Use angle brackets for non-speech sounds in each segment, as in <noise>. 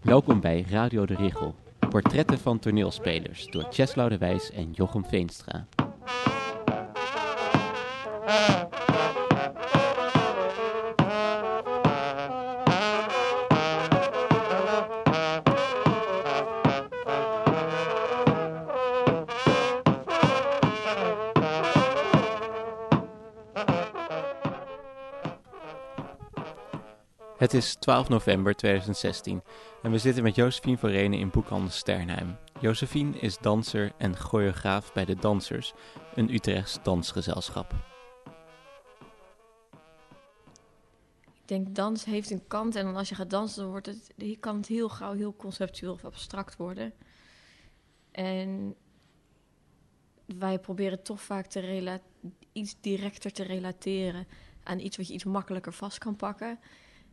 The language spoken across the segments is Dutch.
Welkom bij Radio de Richel. Portretten van toneelspelers door Cheslau de Wijs en Jochem Veenstra. Het is 12 november 2016 en we zitten met Josephine van Renen in boekhandel Sternheim. Josephine is danser en choreograaf bij de Dansers, een Utrechts dansgezelschap. Ik denk dans heeft een kant en dan als je gaat dansen, dan wordt het, kan het heel gauw heel conceptueel of abstract worden. En wij proberen toch vaak te iets directer te relateren aan iets wat je iets makkelijker vast kan pakken.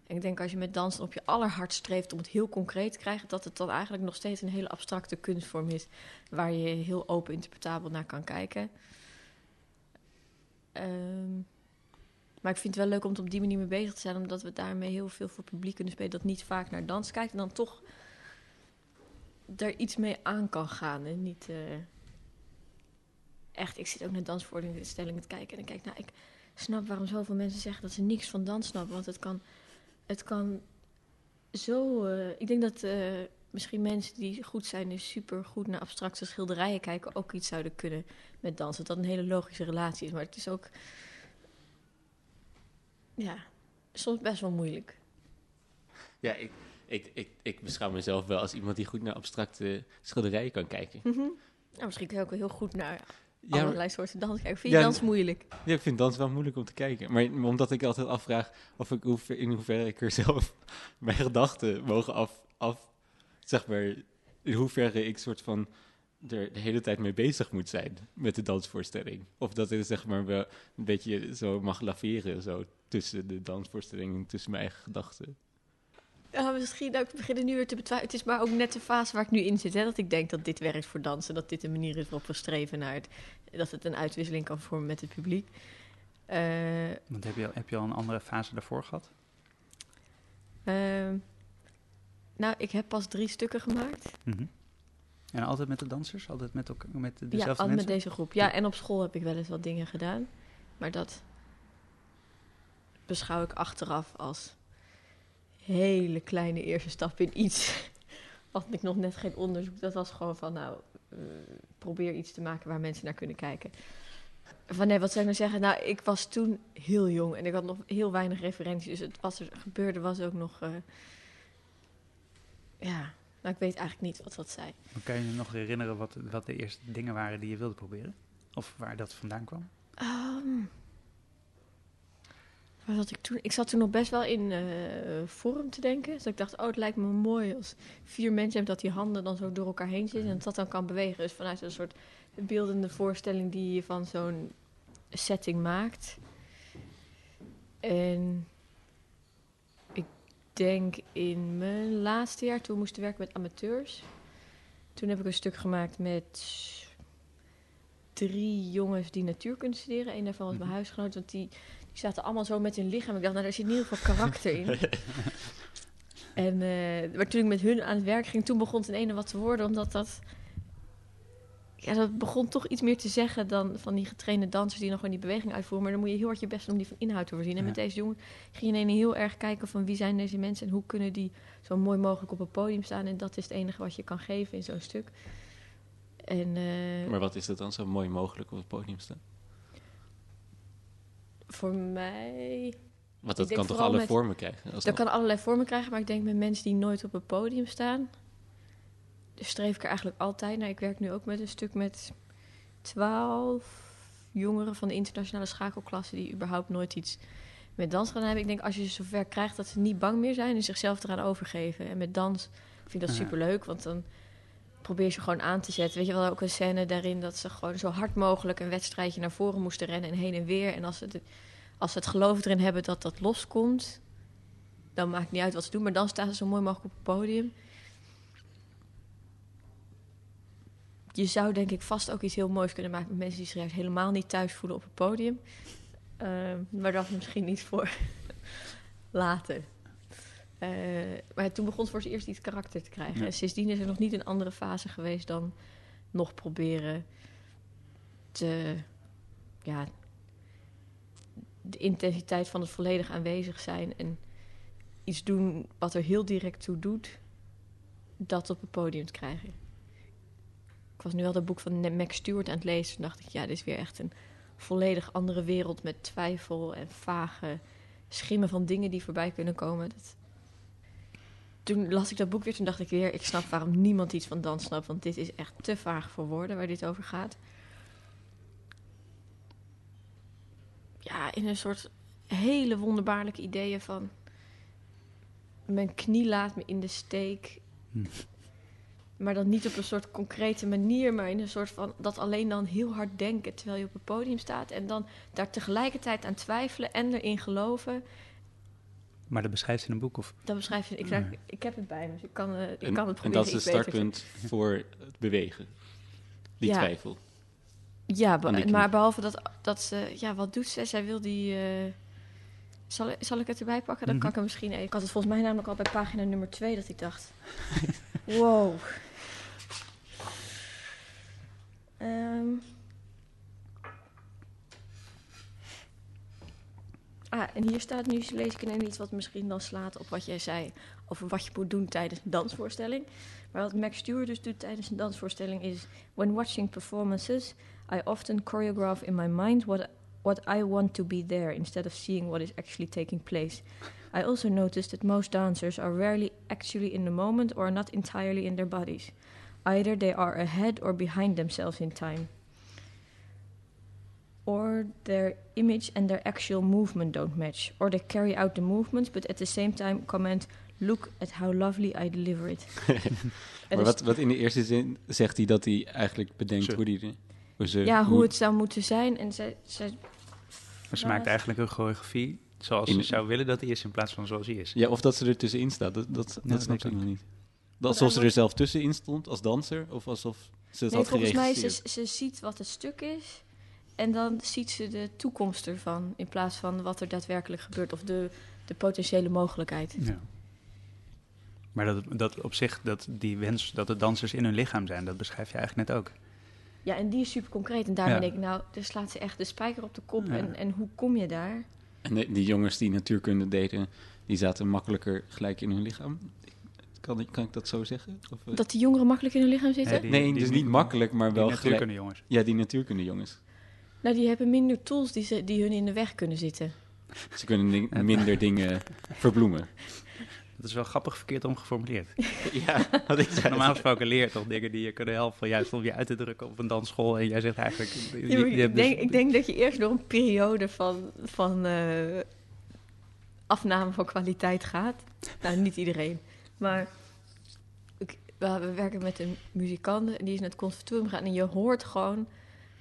Ik denk als je met dansen op je allerhart streeft om het heel concreet te krijgen, dat het dan eigenlijk nog steeds een hele abstracte kunstvorm is waar je heel open interpretabel naar kan kijken. Ehm, maar ik vind het wel leuk om het op die manier mee bezig te zijn, omdat we daarmee heel veel voor publiek kunnen spelen dat niet vaak naar dans kijkt en dan toch er iets mee aan kan gaan. En niet eh, echt, ik zit ook naar dansvoorstellingen te kijken en ik kijk, nou, ik snap waarom zoveel mensen zeggen dat ze niks van dans snappen, want het kan het kan zo. eh, ik denk dat eh, misschien mensen die goed zijn en super goed naar abstracte schilderijen kijken, ook iets zouden kunnen met dansen. Dat een hele logische relatie is. Maar het is ook. Ja, soms best wel moeilijk. Ja, ik, ik, ik, ik beschouw mezelf wel als iemand die goed naar abstracte schilderijen kan kijken. Mhm. Nou, misschien kun je ook wel heel goed naar Ja, allerlei soorten dans kijken. Vind je Ja, dans moeilijk? Ja, ik vind dans wel moeilijk om te kijken. Maar omdat ik altijd afvraag of ik hoe, in hoeverre ik er <laughs> zelf mijn gedachten mogen af, af zeg maar, in hoeverre ik soort van er de hele tijd mee bezig moet zijn met de dansvoorstelling. Of dat ik zeg maar wel een beetje zo mag laveren zo tussen de dansvoorstelling en tussen mijn eigen gedachten. Ja, misschien ook beginnen nu weer te betwijfelen. Het is maar ook net de fase waar ik nu in zit. Hè, dat ik denk dat dit werkt voor dansen. Dat dit een manier is waarop we streven naar het. Dat het een uitwisseling kan vormen met het publiek. Eh, Want heb je, al- heb je al een andere fase daarvoor gehad? Ehm, nou, ik heb pas drie stukken gemaakt. Mhm. En altijd met de dansers? Altijd met, elkaar, met dezelfde ja, altijd mensen? met deze groep. Ja, en op school heb ik wel eens wat dingen gedaan. Maar dat beschouw ik achteraf als hele kleine eerste stap in iets. <laughs> Had ik nog net geen onderzoek. Dat was gewoon van, nou, eh, probeer iets te maken waar mensen naar kunnen kijken. Van nee, wat zou ik nou zeggen? Nou, ik was toen heel jong en ik had nog heel weinig referenties. Dus het was er gebeurde was ook nog. eh, ja, nou, ik weet eigenlijk niet wat dat zei. Maar Kan je je nog herinneren wat, wat de eerste dingen waren die je wilde proberen? Of waar dat vandaan kwam? Ehm, waar zat ik toen? Ik zat toen nog best wel in eh vorm te denken. Dus ik dacht, oh, het lijkt me mooi als vier mensen hebben dat die handen dan zo door elkaar heen zitten en dat dat dan kan bewegen. Dus vanuit een soort beeldende voorstelling die je van zo'n setting maakt. En ik denk in mijn laatste jaar, toen moest ik werken met amateurs. Toen heb ik een stuk gemaakt met drie jongens die natuurkunde studeren. Eén daarvan was mijn Mhm. huisgenoot, want die, die zaten allemaal zo met hun lichaam. Ik dacht, nou, daar zit in ieder geval karakter in. <laughs> en, eh, maar toen ik met hun aan het werk ging, toen begon het in ene wat te worden, omdat dat... Ja, dat begon toch iets meer te zeggen dan van die getrainde dansers die nog gewoon die beweging uitvoeren. Maar dan moet je heel hard je best doen om die van inhoud te voorzien. En Ja. met deze jongen ging je in ene heel erg kijken van wie zijn deze mensen en hoe kunnen die zo mooi mogelijk op een podium staan. En dat is het enige wat je kan geven in zo'n stuk. En, eh, Maar wat is het dan zo mooi mogelijk op het podium staan? Voor mij Want dat kan toch vooral alle met- vormen krijgen? Dat kan allerlei vormen krijgen, maar ik denk met mensen die nooit op een podium staan, dus streef ik er eigenlijk altijd naar. Ik werk nu ook met een stuk met twaalf jongeren van de internationale schakelklasse die überhaupt nooit iets met dans gedaan hebben. Ik denk als je ze zover krijgt dat ze niet bang meer zijn en zichzelf eraan overgeven. En met dans vind ik dat superleuk, want dan probeer ze gewoon aan te zetten. Weet je wel, ook een scène daarin dat ze gewoon zo hard mogelijk een wedstrijdje naar voren moesten rennen en heen en weer. En als ze het, als ze het geloof erin hebben dat dat loskomt, dan maakt niet uit wat ze doen, maar dan staan ze zo mooi mogelijk op het podium. je zou denk ik vast ook iets heel moois kunnen maken met mensen die zich helemaal niet thuis voelen op het podium. Ehm, maar dat misschien niet voor <laughs> later. Eh, maar toen begon het voor het eerst iets karakter te krijgen. Ja. En sindsdien is er nog niet een andere fase geweest dan nog proberen te, ja, de intensiteit van het volledig aanwezig zijn en iets doen wat er heel direct toe doet, dat op het podium te krijgen. Ik was nu wel dat boek van Max Stewart aan het lezen. Toen dacht ik, ja, dit is weer echt een volledig andere wereld met twijfel en vage schimmen van dingen die voorbij kunnen komen. Dat... Toen las ik dat boek weer, toen dacht ik weer, ik snap waarom niemand iets van dans snapt, want dit is echt te vaag voor woorden waar dit over gaat. Ja, in een soort hele wonderbaarlijke ideeën van mijn knie laat me in de steek. Hm. Maar dan niet op een soort concrete manier, maar in een soort van dat alleen dan heel hard denken terwijl je op het podium staat. En dan daar tegelijkertijd aan twijfelen en erin geloven. Maar dat beschrijft ze in een boek? Of? Dat beschrijf je. Ik, Ja. ik, ik heb het bij me, dus ik kan, eh, ik En, kan het en proberen. dat is het beter startpunt voor het bewegen. Die Ja. twijfel. Ja, be- die maar behalve dat, dat ze... Ja, wat doet ze? Zij wil die... eh, zal, zal ik het erbij pakken? Dan Mhm. kan ik hem misschien... even- Ik had het volgens mij namelijk al bij pagina nummer 2 dat ik dacht... <laughs> wow. Ehm. Ah, en hier staat nu, lees ik ineens iets wat misschien dan slaat op wat jij zei over wat je moet doen tijdens een dansvoorstelling. Maar wat Max Stewart dus doet tijdens een dansvoorstelling is... When watching performances, I often choreograph in my mind what, what I want to be there instead of seeing what is actually taking place. I also noticed that most dancers are rarely actually in the moment or not entirely in their bodies. Either they are ahead or behind themselves in time. Or their image and their actual movement don't match. Or they carry out the movements, but at the same time comment, look at how lovely I deliver it. <laughs> Maar <laughs> wat, wat in de eerste zin zegt hij dat hij eigenlijk bedenkt Ze. hoe die... Hoe ze, ja, hoe het zou moeten zijn. En zij, zij Maar ze Ja, maakt eigenlijk een choreografie zoals In- ze zou willen dat hij is in plaats van zoals hij is. Ja, of dat ze er tussenin staat. Dat, dat, Ja, dat snap ik nog niet. Dat alsof ze er zelf tussenin stond als danser, of alsof ze het Nee, had volgens mij ze, ze ziet wat het stuk is. En dan ziet ze de toekomst ervan. In plaats van wat er daadwerkelijk gebeurt. Of de, de potentiële mogelijkheid. Ja. Maar dat, dat op zich, dat die wens dat de dansers in hun lichaam zijn, dat beschrijf je eigenlijk net ook. Ja, en die is super concreet. En daarmee Ja. denk ik, nou, dus slaat ze echt de spijker op de kop. Ja. En, en hoe kom je daar? En de- die jongens die natuurkunde deden, die zaten makkelijker gelijk in hun lichaam. Kan ik, kan ik dat zo zeggen? Of, eh? Dat die jongeren makkelijk in hun lichaam zitten? Nee, die- nee, die- dus niet makkelijk, maar Die wel gelijk. natuurkunde jongens. Ja, die natuurkunde jongens. Nou, die hebben minder tools die, ze, die hun in de weg kunnen zitten. Ze kunnen ding- minder <laughs> dingen verbloemen. Dat is wel grappig verkeerd omgeformuleerd. <laughs> ja, wat ik zei. Normaal gesproken leer toch dingen die je kunnen helpen juist om je uit te drukken op een dansschool. En jij zegt eigenlijk... je- ik, denk, dus- ik denk dat je eerst door een periode van, van eh, afname van kwaliteit gaat. Nou, niet iedereen. Maar ik, we, we werken met een muzikant en die is naar het conservatorium gegaan. En je hoort gewoon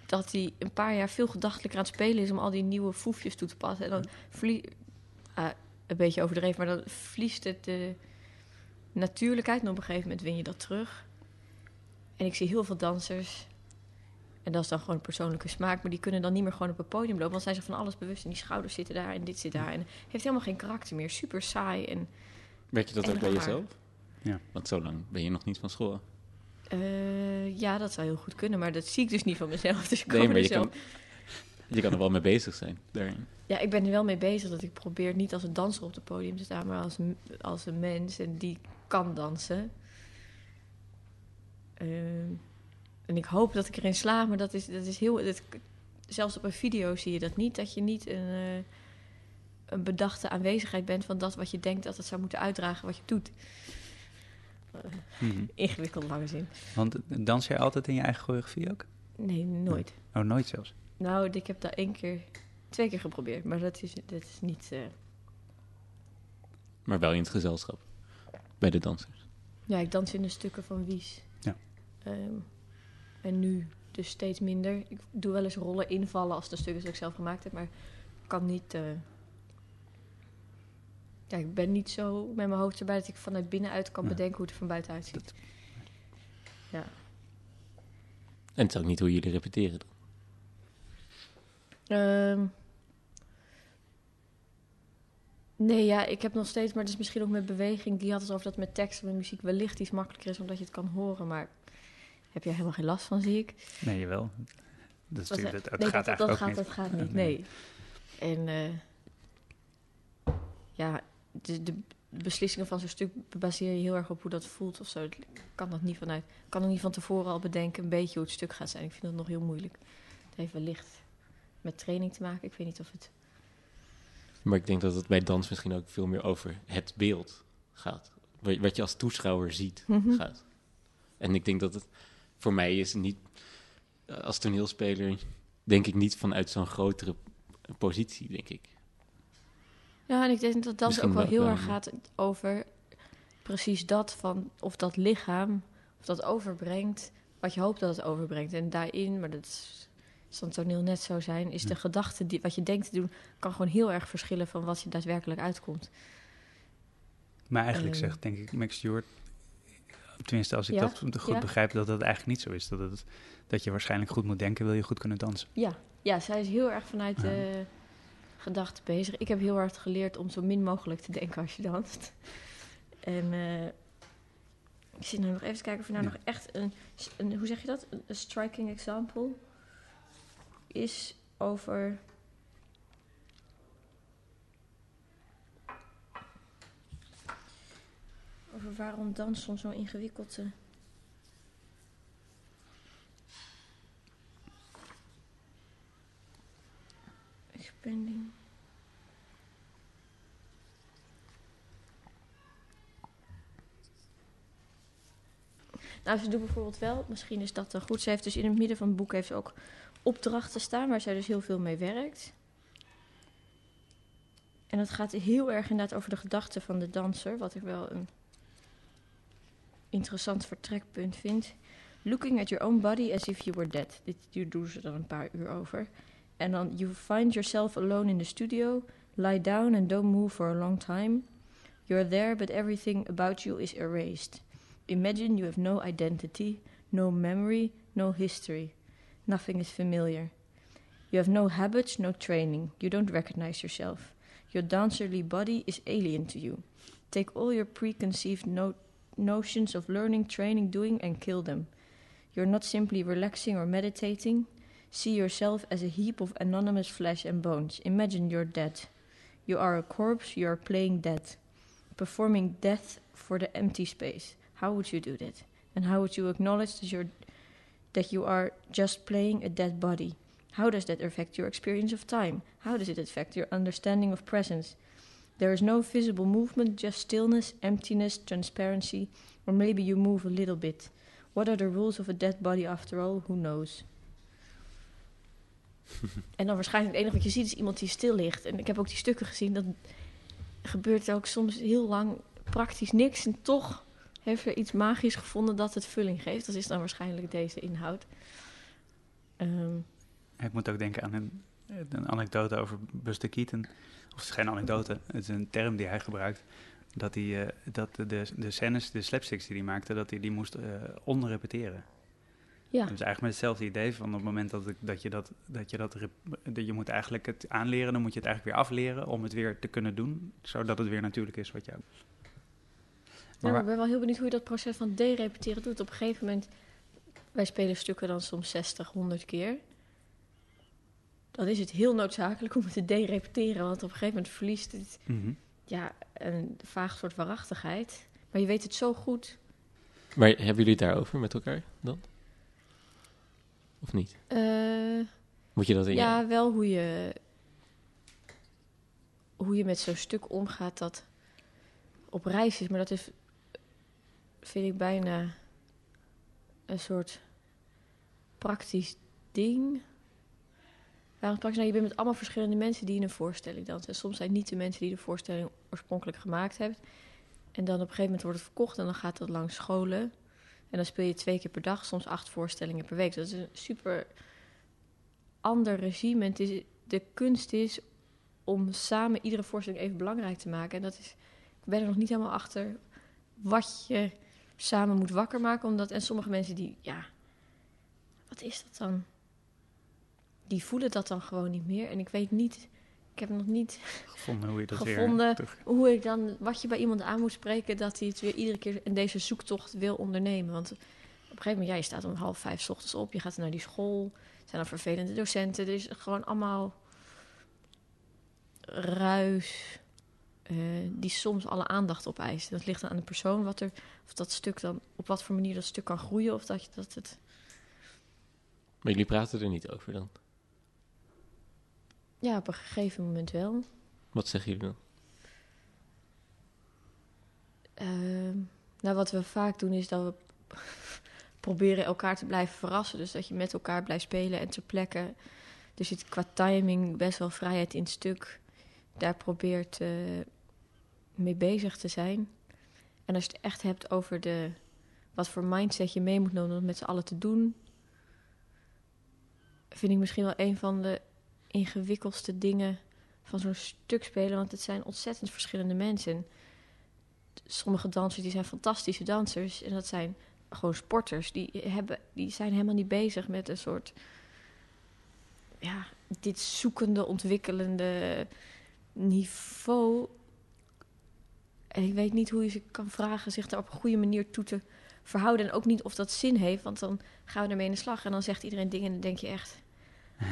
dat hij een paar jaar veel gedachtelijker aan het spelen is... om al die nieuwe foefjes toe te passen. En dan vlie, ah, een beetje overdreven, maar dan vliest het de natuurlijkheid. En op een gegeven moment win je dat terug. En ik zie heel veel dansers en dat is dan gewoon een persoonlijke smaak. Maar die kunnen dan niet meer gewoon op het podium lopen. Want zijn ze van alles bewust. En die schouders zitten daar en dit zit daar. En heeft helemaal geen karakter meer. Super saai. En Merk je dat En ook bij jezelf? Ja. Want zo lang ben je nog niet van school. Eh, ja, dat zou heel goed kunnen. Maar dat zie ik dus niet van mezelf. Dus ik Nee, maar je zelf... kan, je kan er wel mee bezig zijn. Daarin. Ja, ik ben er wel mee bezig. Dat ik probeer niet als een danser op het podium te staan. Maar als, een- als een mens. En die kan dansen. Ehm, en ik hoop dat ik erin slaag. Maar dat is, dat is heel... Dat, zelfs op een video zie je dat niet. Dat je niet een, eh, een bedachte aanwezigheid bent van dat wat je denkt dat het zou moeten uitdragen wat je doet. Mhm. Ingewikkeld lange zin. Want dans jij altijd in je eigen choreografie ook? Nee, nooit. Oh, nooit zelfs. Nou, ik heb dat één keer, twee keer geprobeerd. Maar dat is, dat is niet... eh, Maar wel in het gezelschap. Bij de dansers. Ja, ik dans in de stukken van Wies. Ja. Ehm, en nu dus steeds minder. Ik doe wel eens rollen invallen als het een stuk is dat ik zelf gemaakt heb, maar ik kan niet. eh, Ja, ik ben niet zo met mijn hoofd erbij dat ik vanuit binnenuit kan Ja. bedenken hoe het er van buiten uitziet. Dat- Ja. En het is ook niet hoe jullie repeteren. dan. Ehm, nee, ja, ik heb nog steeds, maar het is misschien ook met beweging. Die had het over dat met tekst en met muziek wellicht iets makkelijker is, omdat je het kan horen. Maar heb je helemaal geen last van, zie ik. Nee, jawel. Dat, is Dat, natuurlijk, het, het nee, gaat dat, eigenlijk dat ook gaat, niet. Dat gaat niet, Nee. nee. En eh, ja, de, de beslissingen van zo'n stuk baseer je heel erg op hoe dat voelt of zo. Ik kan dat niet vanuit. Ik kan ook niet van tevoren al bedenken een beetje hoe het stuk gaat zijn. Ik vind dat nog heel moeilijk. Het heeft wellicht met training te maken. Ik weet niet of het. Maar ik denk dat het bij dans misschien ook veel meer over het beeld gaat. Wat je als toeschouwer ziet Mhm. gaat. En ik denk dat het voor mij is niet, als toneelspeler, denk ik niet vanuit zo'n grotere positie, denk ik. Ja, en ik denk dat dat Misschien ook wel wel, heel ja. erg gaat over precies dat van of dat lichaam, of dat overbrengt wat je hoopt dat het overbrengt. En daarin, maar dat is, zal het toneel net zo zijn, is de Ja. gedachte die wat je denkt te doen, kan gewoon heel erg verschillen van wat je daadwerkelijk uitkomt. Maar eigenlijk Ehm. zegt, denk ik, Max Stewart... Tenminste, als ik Ja, dat goed ja. begrijp, dat dat eigenlijk niet zo is. Dat, het, dat je waarschijnlijk goed moet denken, wil je goed kunnen dansen. Ja, ja zij is heel erg vanuit de gedachte bezig. Ik heb heel hard geleerd om zo min mogelijk te denken als je danst. En eh, ik zit nu nog even te kijken of er nou Ja. nog echt een, een, hoe zeg je dat? Een, striking example is over. Over waarom dans soms zo ingewikkeld. eh, Nou, ze doet bijvoorbeeld wel, misschien is dat dan goed. Ze heeft dus in het midden van het boek heeft ze ook opdrachten staan waar zij dus heel veel mee werkt. En dat gaat heel erg inderdaad over de gedachten van de danser, wat ik wel een interessant vertrekpunt vind. Looking at your own body as if you were dead. Dit doen ze dan een paar uur over. En dan, you find yourself alone in the studio, lie down and don't move for a long time. You're there, but everything about you is erased. Imagine you have no identity, no memory, no history. Nothing is familiar. You have no habits, no training. You don't recognize yourself. Your dancerly body is alien to you. Take all your preconceived no- notions of learning, training, doing, and kill them. You're not simply relaxing or meditating. See yourself as a heap of anonymous flesh and bones. Imagine you're dead. You are a corpse, you are playing dead. Performing death for the empty space. How would you do that? And how would you acknowledge that you're that you are just playing a dead body? How does that affect your experience of time? How does it affect your understanding of presence? There is no visible movement, just stillness, emptiness, transparency, or maybe you move a little bit. What are the rules of a dead body after all? Who knows? <laughs> en dan waarschijnlijk het enige wat je ziet is iemand die stil ligt. En ik heb ook die stukken gezien, dat gebeurt ook soms heel lang praktisch niks. En toch heeft er iets magisch gevonden dat het vulling geeft. Dat is dan waarschijnlijk deze inhoud. Ehm, Ik moet ook denken aan een, een anekdote over Buster Keaton. Of het is geen anekdote, het is een term die hij gebruikt. Dat, hij, eh, dat de, de, scènes, de slapsticks die hij maakte, dat hij die moest eh onrepeteren. Ja. Dat is eigenlijk met hetzelfde idee van op het moment dat, ik, dat je dat, dat je dat, dat je moet eigenlijk het aanleren, dan moet je het eigenlijk weer afleren om het weer te kunnen doen, zodat het weer natuurlijk is wat jou. Maar maar ik ben wel heel benieuwd hoe je dat proces van derepeteren doet. Op een gegeven moment, wij spelen stukken dan soms 60, 100 keer. Dan is het heel noodzakelijk om het te derepeteren, want op een gegeven moment verliest het Mhm. ja, een vaag soort waarachtigheid. Maar je weet het zo goed. Maar hebben jullie het daarover met elkaar dan? Of niet? Eh, Moet je dat in je- ja, wel hoe je, hoe je met zo'n stuk omgaat dat op reis is. Maar dat is, vind ik bijna een soort praktisch ding. Waarom praktisch? Nou, je bent met allemaal verschillende mensen die in een voorstelling dansen. En soms zijn het niet de mensen die de voorstelling oorspronkelijk gemaakt hebben. En dan op een gegeven moment wordt het verkocht en dan gaat dat langs scholen. En dan speel je twee keer per dag, soms acht voorstellingen per week. Dus dat is een super ander regime. En het is, de kunst is om samen iedere voorstelling even belangrijk te maken. En dat is, ik ben er nog niet helemaal achter wat je samen moet wakker maken. Omdat, en sommige mensen die, ja, wat is dat dan? Die voelen dat dan gewoon niet meer. En ik weet niet, ik heb nog niet Gevonden hoe je dat Gevonden. weer hoe ik dan, wat je bij iemand aan moet spreken, dat hij het weer iedere keer in deze zoektocht wil ondernemen. Want op een gegeven moment, ja, je staat om half vijf 's ochtends op, je gaat naar die school, er zijn dan vervelende docenten, er is gewoon allemaal ruis eh, die soms alle aandacht opeist. Dat ligt dan aan de persoon, wat er, of dat stuk dan, op wat voor manier dat stuk kan groeien, of dat, je, dat het... Maar jullie praten er niet over dan? Ja, op een gegeven moment wel. Wat zeggen jullie dan? Ehm, nou, wat we vaak doen is dat we <laughs> proberen elkaar te blijven verrassen. Dus dat je met elkaar blijft spelen en ter plekke. Er zit qua timing best wel vrijheid in het stuk. Daar probeert eh, mee bezig te zijn. En als je het echt hebt over de, wat voor mindset je mee moet nemen om het met z'n allen te doen, vind ik misschien wel een van de ingewikkeldste dingen van zo'n stuk spelen. Want het zijn ontzettend verschillende mensen. Sommige dansers die zijn fantastische dansers. En dat zijn gewoon sporters. Die, hebben, die zijn helemaal niet bezig met een soort... Ja, dit zoekende, ontwikkelende niveau. En ik weet niet hoe je ze kan vragen zich daar op een goede manier toe te verhouden. En ook niet of dat zin heeft, want dan gaan we ermee in de slag. En dan zegt iedereen dingen en dan denk je echt...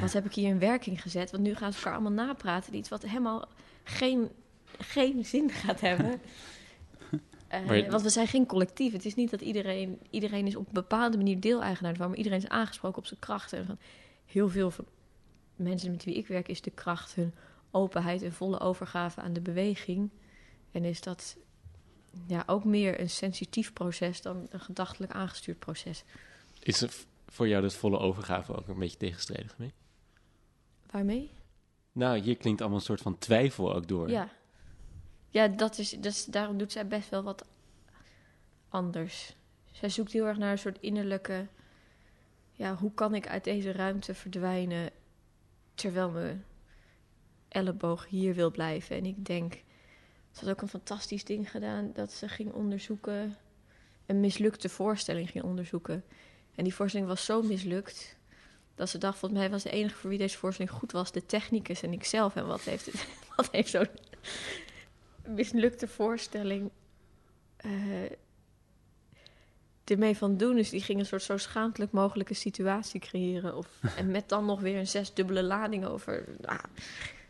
Wat heb ik hier in werking gezet? Want nu gaan ze elkaar allemaal napraten. Iets wat helemaal geen, geen zin gaat hebben. <laughs> Eh, want we zijn geen collectief. Het is niet dat iedereen... Iedereen is op een bepaalde manier deel-eigenaar. Maar iedereen is aangesproken op zijn krachten. En van heel veel van mensen met wie ik werk... is de kracht hun openheid en volle overgave aan de beweging. En is dat ja, ook meer een sensitief proces... dan een gedachtelijk aangestuurd proces. Is er voor jou dat volle overgave ook een beetje tegenstrijdig mee? Waarmee? Nou, hier klinkt allemaal een soort van twijfel ook door. Ja, ja dat is, dat daarom doet zij best wel wat anders. Zij zoekt heel erg naar een soort innerlijke... Ja, hoe kan ik uit deze ruimte verdwijnen... terwijl mijn elleboog hier wil blijven. En ik denk... Ze had ook een fantastisch ding gedaan... dat ze ging onderzoeken... een mislukte voorstelling ging onderzoeken. En die voorstelling was zo mislukt... dat ze dacht, volgens mij was de enige voor wie deze voorstelling goed was... de technicus en ikzelf. En wat heeft, het, <laughs> wat heeft zo'n mislukte voorstelling eh ermee van doen. Dus die ging een soort zo schaamtelijk mogelijke situatie creëren. Of, <laughs> en met dan nog weer een zesdubbele lading over. Nou,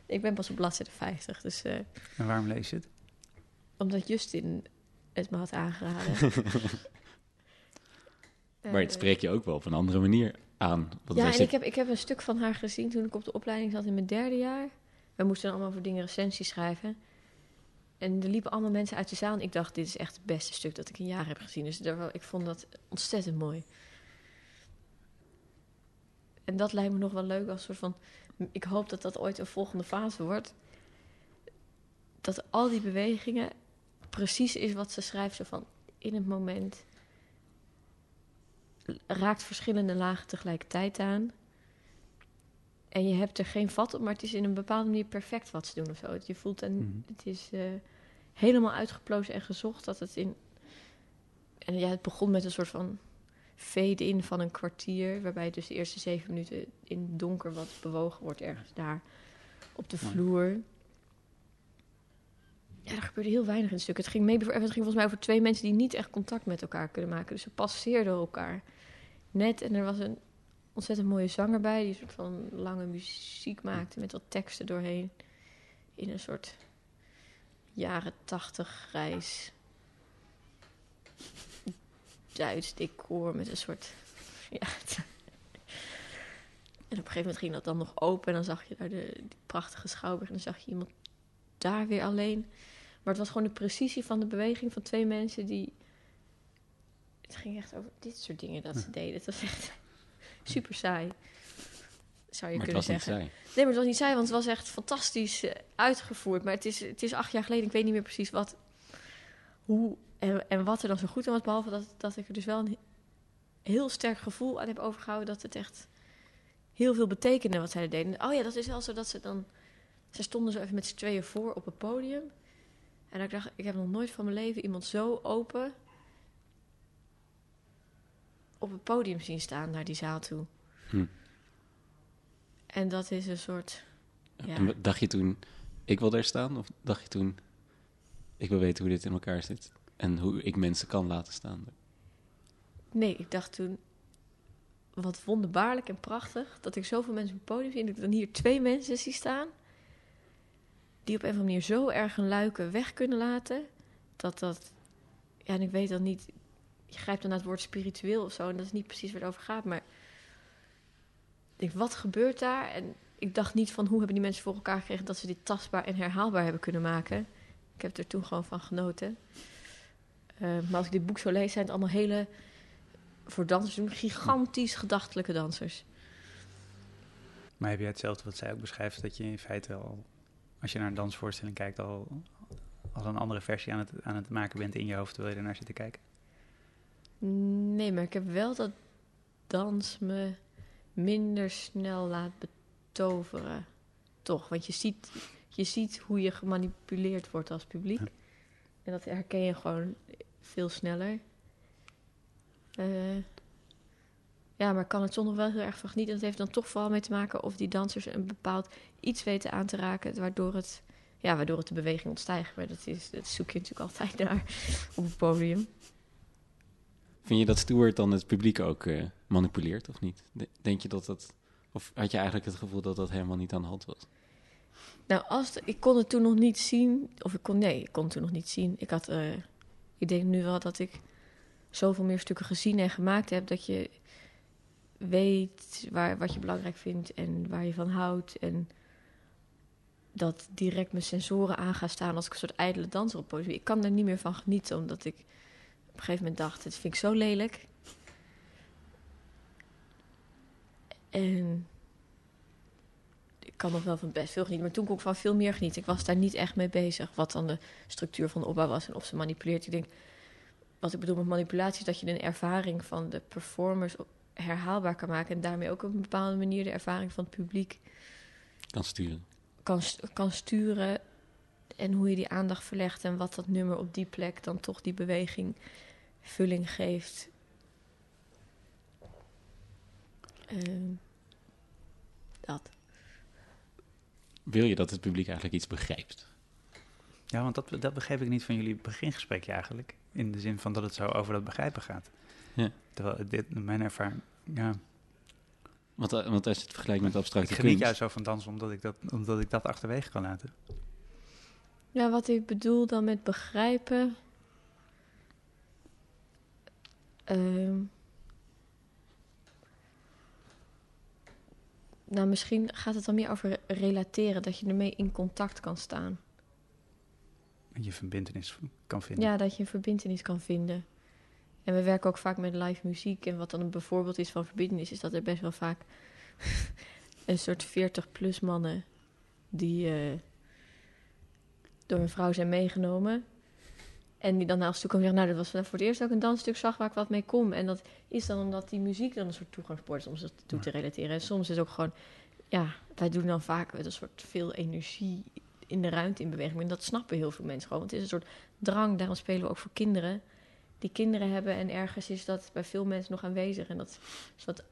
ik ben pas op bladzijde 50, dus eh, En waarom lees je het? omdat Justin het me had aangeraden. <laughs> Maar het Eh, spreekt je ook wel op een andere manier aan. Want ja, en ik heb, ik heb een stuk van haar gezien toen ik op de opleiding zat in mijn derde jaar. We moesten allemaal voor dingen recensies schrijven. En er liepen allemaal mensen uit de zaal. En ik dacht, dit is echt het beste stuk dat ik in jaren heb gezien. Dus daar, ik vond dat ontzettend mooi. En dat lijkt me nog wel leuk als soort van... Ik hoop dat dat ooit een volgende fase wordt. Dat al die bewegingen precies is wat ze schrijft. Zo van, in het moment raakt verschillende lagen tegelijkertijd aan. En je hebt er geen vat op, maar het is in een bepaalde manier perfect wat ze doen of zo. Je voelt en Mhm. het is eh, helemaal uitgeplozen en gezocht dat het in. En ja, het begon met een soort van fade-in van een kwartier, waarbij dus de eerste zeven minuten in het donker wat bewogen wordt ergens daar op de vloer. Ja, er gebeurde heel weinig in het stuk. Het ging, maybe, het ging volgens mij over twee mensen die niet echt contact met elkaar kunnen maken. Dus ze passeerden elkaar net. En er was een ontzettend mooie zanger bij, die een soort van lange muziek maakte met wat teksten doorheen. In een soort jaren tachtig grijs Duits decor met een soort. Ja, en op een gegeven moment ging dat dan nog open en dan zag je daar de, prachtige schouwburg en dan zag je iemand daar weer alleen. Maar het was gewoon de precisie van de beweging van twee mensen die. Het ging echt over dit soort dingen dat ze deden. Het was echt <laughs> super saai. Zou je maar het kunnen zeggen. saai. Nee, maar het was niet saai, want het was echt fantastisch eh, uitgevoerd. Maar het is, het is acht jaar geleden, ik weet niet meer precies wat, hoe en, en wat er dan zo goed aan was. Behalve dat, dat ik er dus wel een heel sterk gevoel aan heb overgehouden dat het echt heel veel betekende wat zij deden. Oh ja, dat is wel zo dat ze dan... Ze stonden zo even met z'n tweeën voor op het podium. En ik dacht, ik heb nog nooit van mijn leven iemand zo open op het podium zien staan naar die zaal toe. Hm. En dat is een soort... Ja. En dacht je toen, ik wil daar staan? Of dacht je toen, ik wil weten hoe dit in elkaar zit? En hoe ik mensen kan laten staan? Nee, ik dacht toen... Wat wonderbaarlijk en prachtig dat ik zoveel mensen op het podium zie... en dat ik dan hier twee mensen zie staan... die op een of andere manier zo erg een luiken weg kunnen laten... dat dat... Ja, en ik weet dan niet... Je grijpt dan naar het woord spiritueel of zo... en dat is niet precies waar het over gaat, maar... Ik denk, wat gebeurt daar? En ik dacht niet van hoe hebben die mensen voor elkaar gekregen... dat ze dit tastbaar en herhaalbaar hebben kunnen maken. Ik heb er toen gewoon van genoten. Uh, maar als ik dit boek zo lees, zijn het allemaal hele... voor dansers gigantisch gedachtelijke dansers. Maar heb jij hetzelfde wat zij ook beschrijft... dat je in feite al, als je naar een dansvoorstelling kijkt... al, al een andere versie aan het, aan het maken bent in je hoofd... terwijl je er naar zit te kijken? Nee, maar ik heb wel dat dans me minder snel laat betoveren. Toch, want je ziet, je ziet hoe je gemanipuleerd wordt als publiek. Ja. En dat herken je gewoon veel sneller. Eh, ja, maar kan het zonder wel heel erg van genieten. En het heeft dan toch vooral mee te maken of die dansers een bepaald iets weten aan te raken, waardoor het, ja, waardoor het de beweging ontstijgt. Maar dat, is, dat zoek je natuurlijk altijd naar op het podium. Vind je dat Stewart dan het publiek ook uh, manipuleert of niet? De- Denk je dat dat... Of had je eigenlijk het gevoel dat dat helemaal niet aan de hand was? Nou, als ik kon het toen nog niet zien. Of ik kon, nee, ik kon het toen nog niet zien. Ik had, eh, ik denk nu wel dat ik zoveel meer stukken gezien en gemaakt heb dat je weet waar, wat je belangrijk vindt en waar je van houdt. En dat direct mijn sensoren aan gaan staan als ik een soort ijdele danser op. Ik kan er niet meer van genieten, omdat ik op een gegeven moment dacht: dit vind ik zo lelijk. En ik kan nog wel van best veel genieten. Maar toen kon ik van veel meer genieten. Ik was daar niet echt mee bezig. Wat dan de structuur van de opbouw was en of ze manipuleert. Ik denk, wat ik bedoel met manipulatie is dat je een ervaring van de performers herhaalbaar kan maken. En daarmee ook op een bepaalde manier de ervaring van het publiek Kan sturen. kan, kan sturen. En hoe je die aandacht verlegt en wat dat nummer op die plek dan toch die beweging vulling geeft. Ehm, dat. Wil je dat het publiek eigenlijk iets begrijpt? Ja, want dat, dat begreep ik niet van jullie begingesprekje eigenlijk. In de zin van dat het zo over dat begrijpen gaat. Ja. Terwijl dit, mijn ervaring, ja. Want, eh, want als je het vergelijkt met Ik abstracte geniet kunst... juist zo van dansen omdat ik, dat, omdat ik dat achterwege kan laten. Ja, wat ik bedoel dan met begrijpen. Ehm, nou, misschien gaat het dan meer over relateren, dat je ermee in contact kan staan. En je verbindenis kan vinden. Ja, dat je een verbindenis kan vinden. En we werken ook vaak met live muziek. En wat dan een bijvoorbeeld is van verbindenis, is dat er best wel vaak <laughs> een soort 40-plus mannen die eh, door een vrouw zijn meegenomen. En die dan naar ons toe komen en zeggen, nou, dat was voor het eerst ook een dansstuk zag waar ik wat mee kom. En dat is dan omdat die muziek dan een soort toegangspoort is om ze toe te relateren. En soms is het ook gewoon, ja, wij doen dan vaak met een soort veel energie in de ruimte in beweging. En dat snappen heel veel mensen gewoon. Want het is een soort drang, daarom spelen we ook voor kinderen. Die kinderen hebben en ergens is dat bij veel mensen nog aanwezig. En dat is wat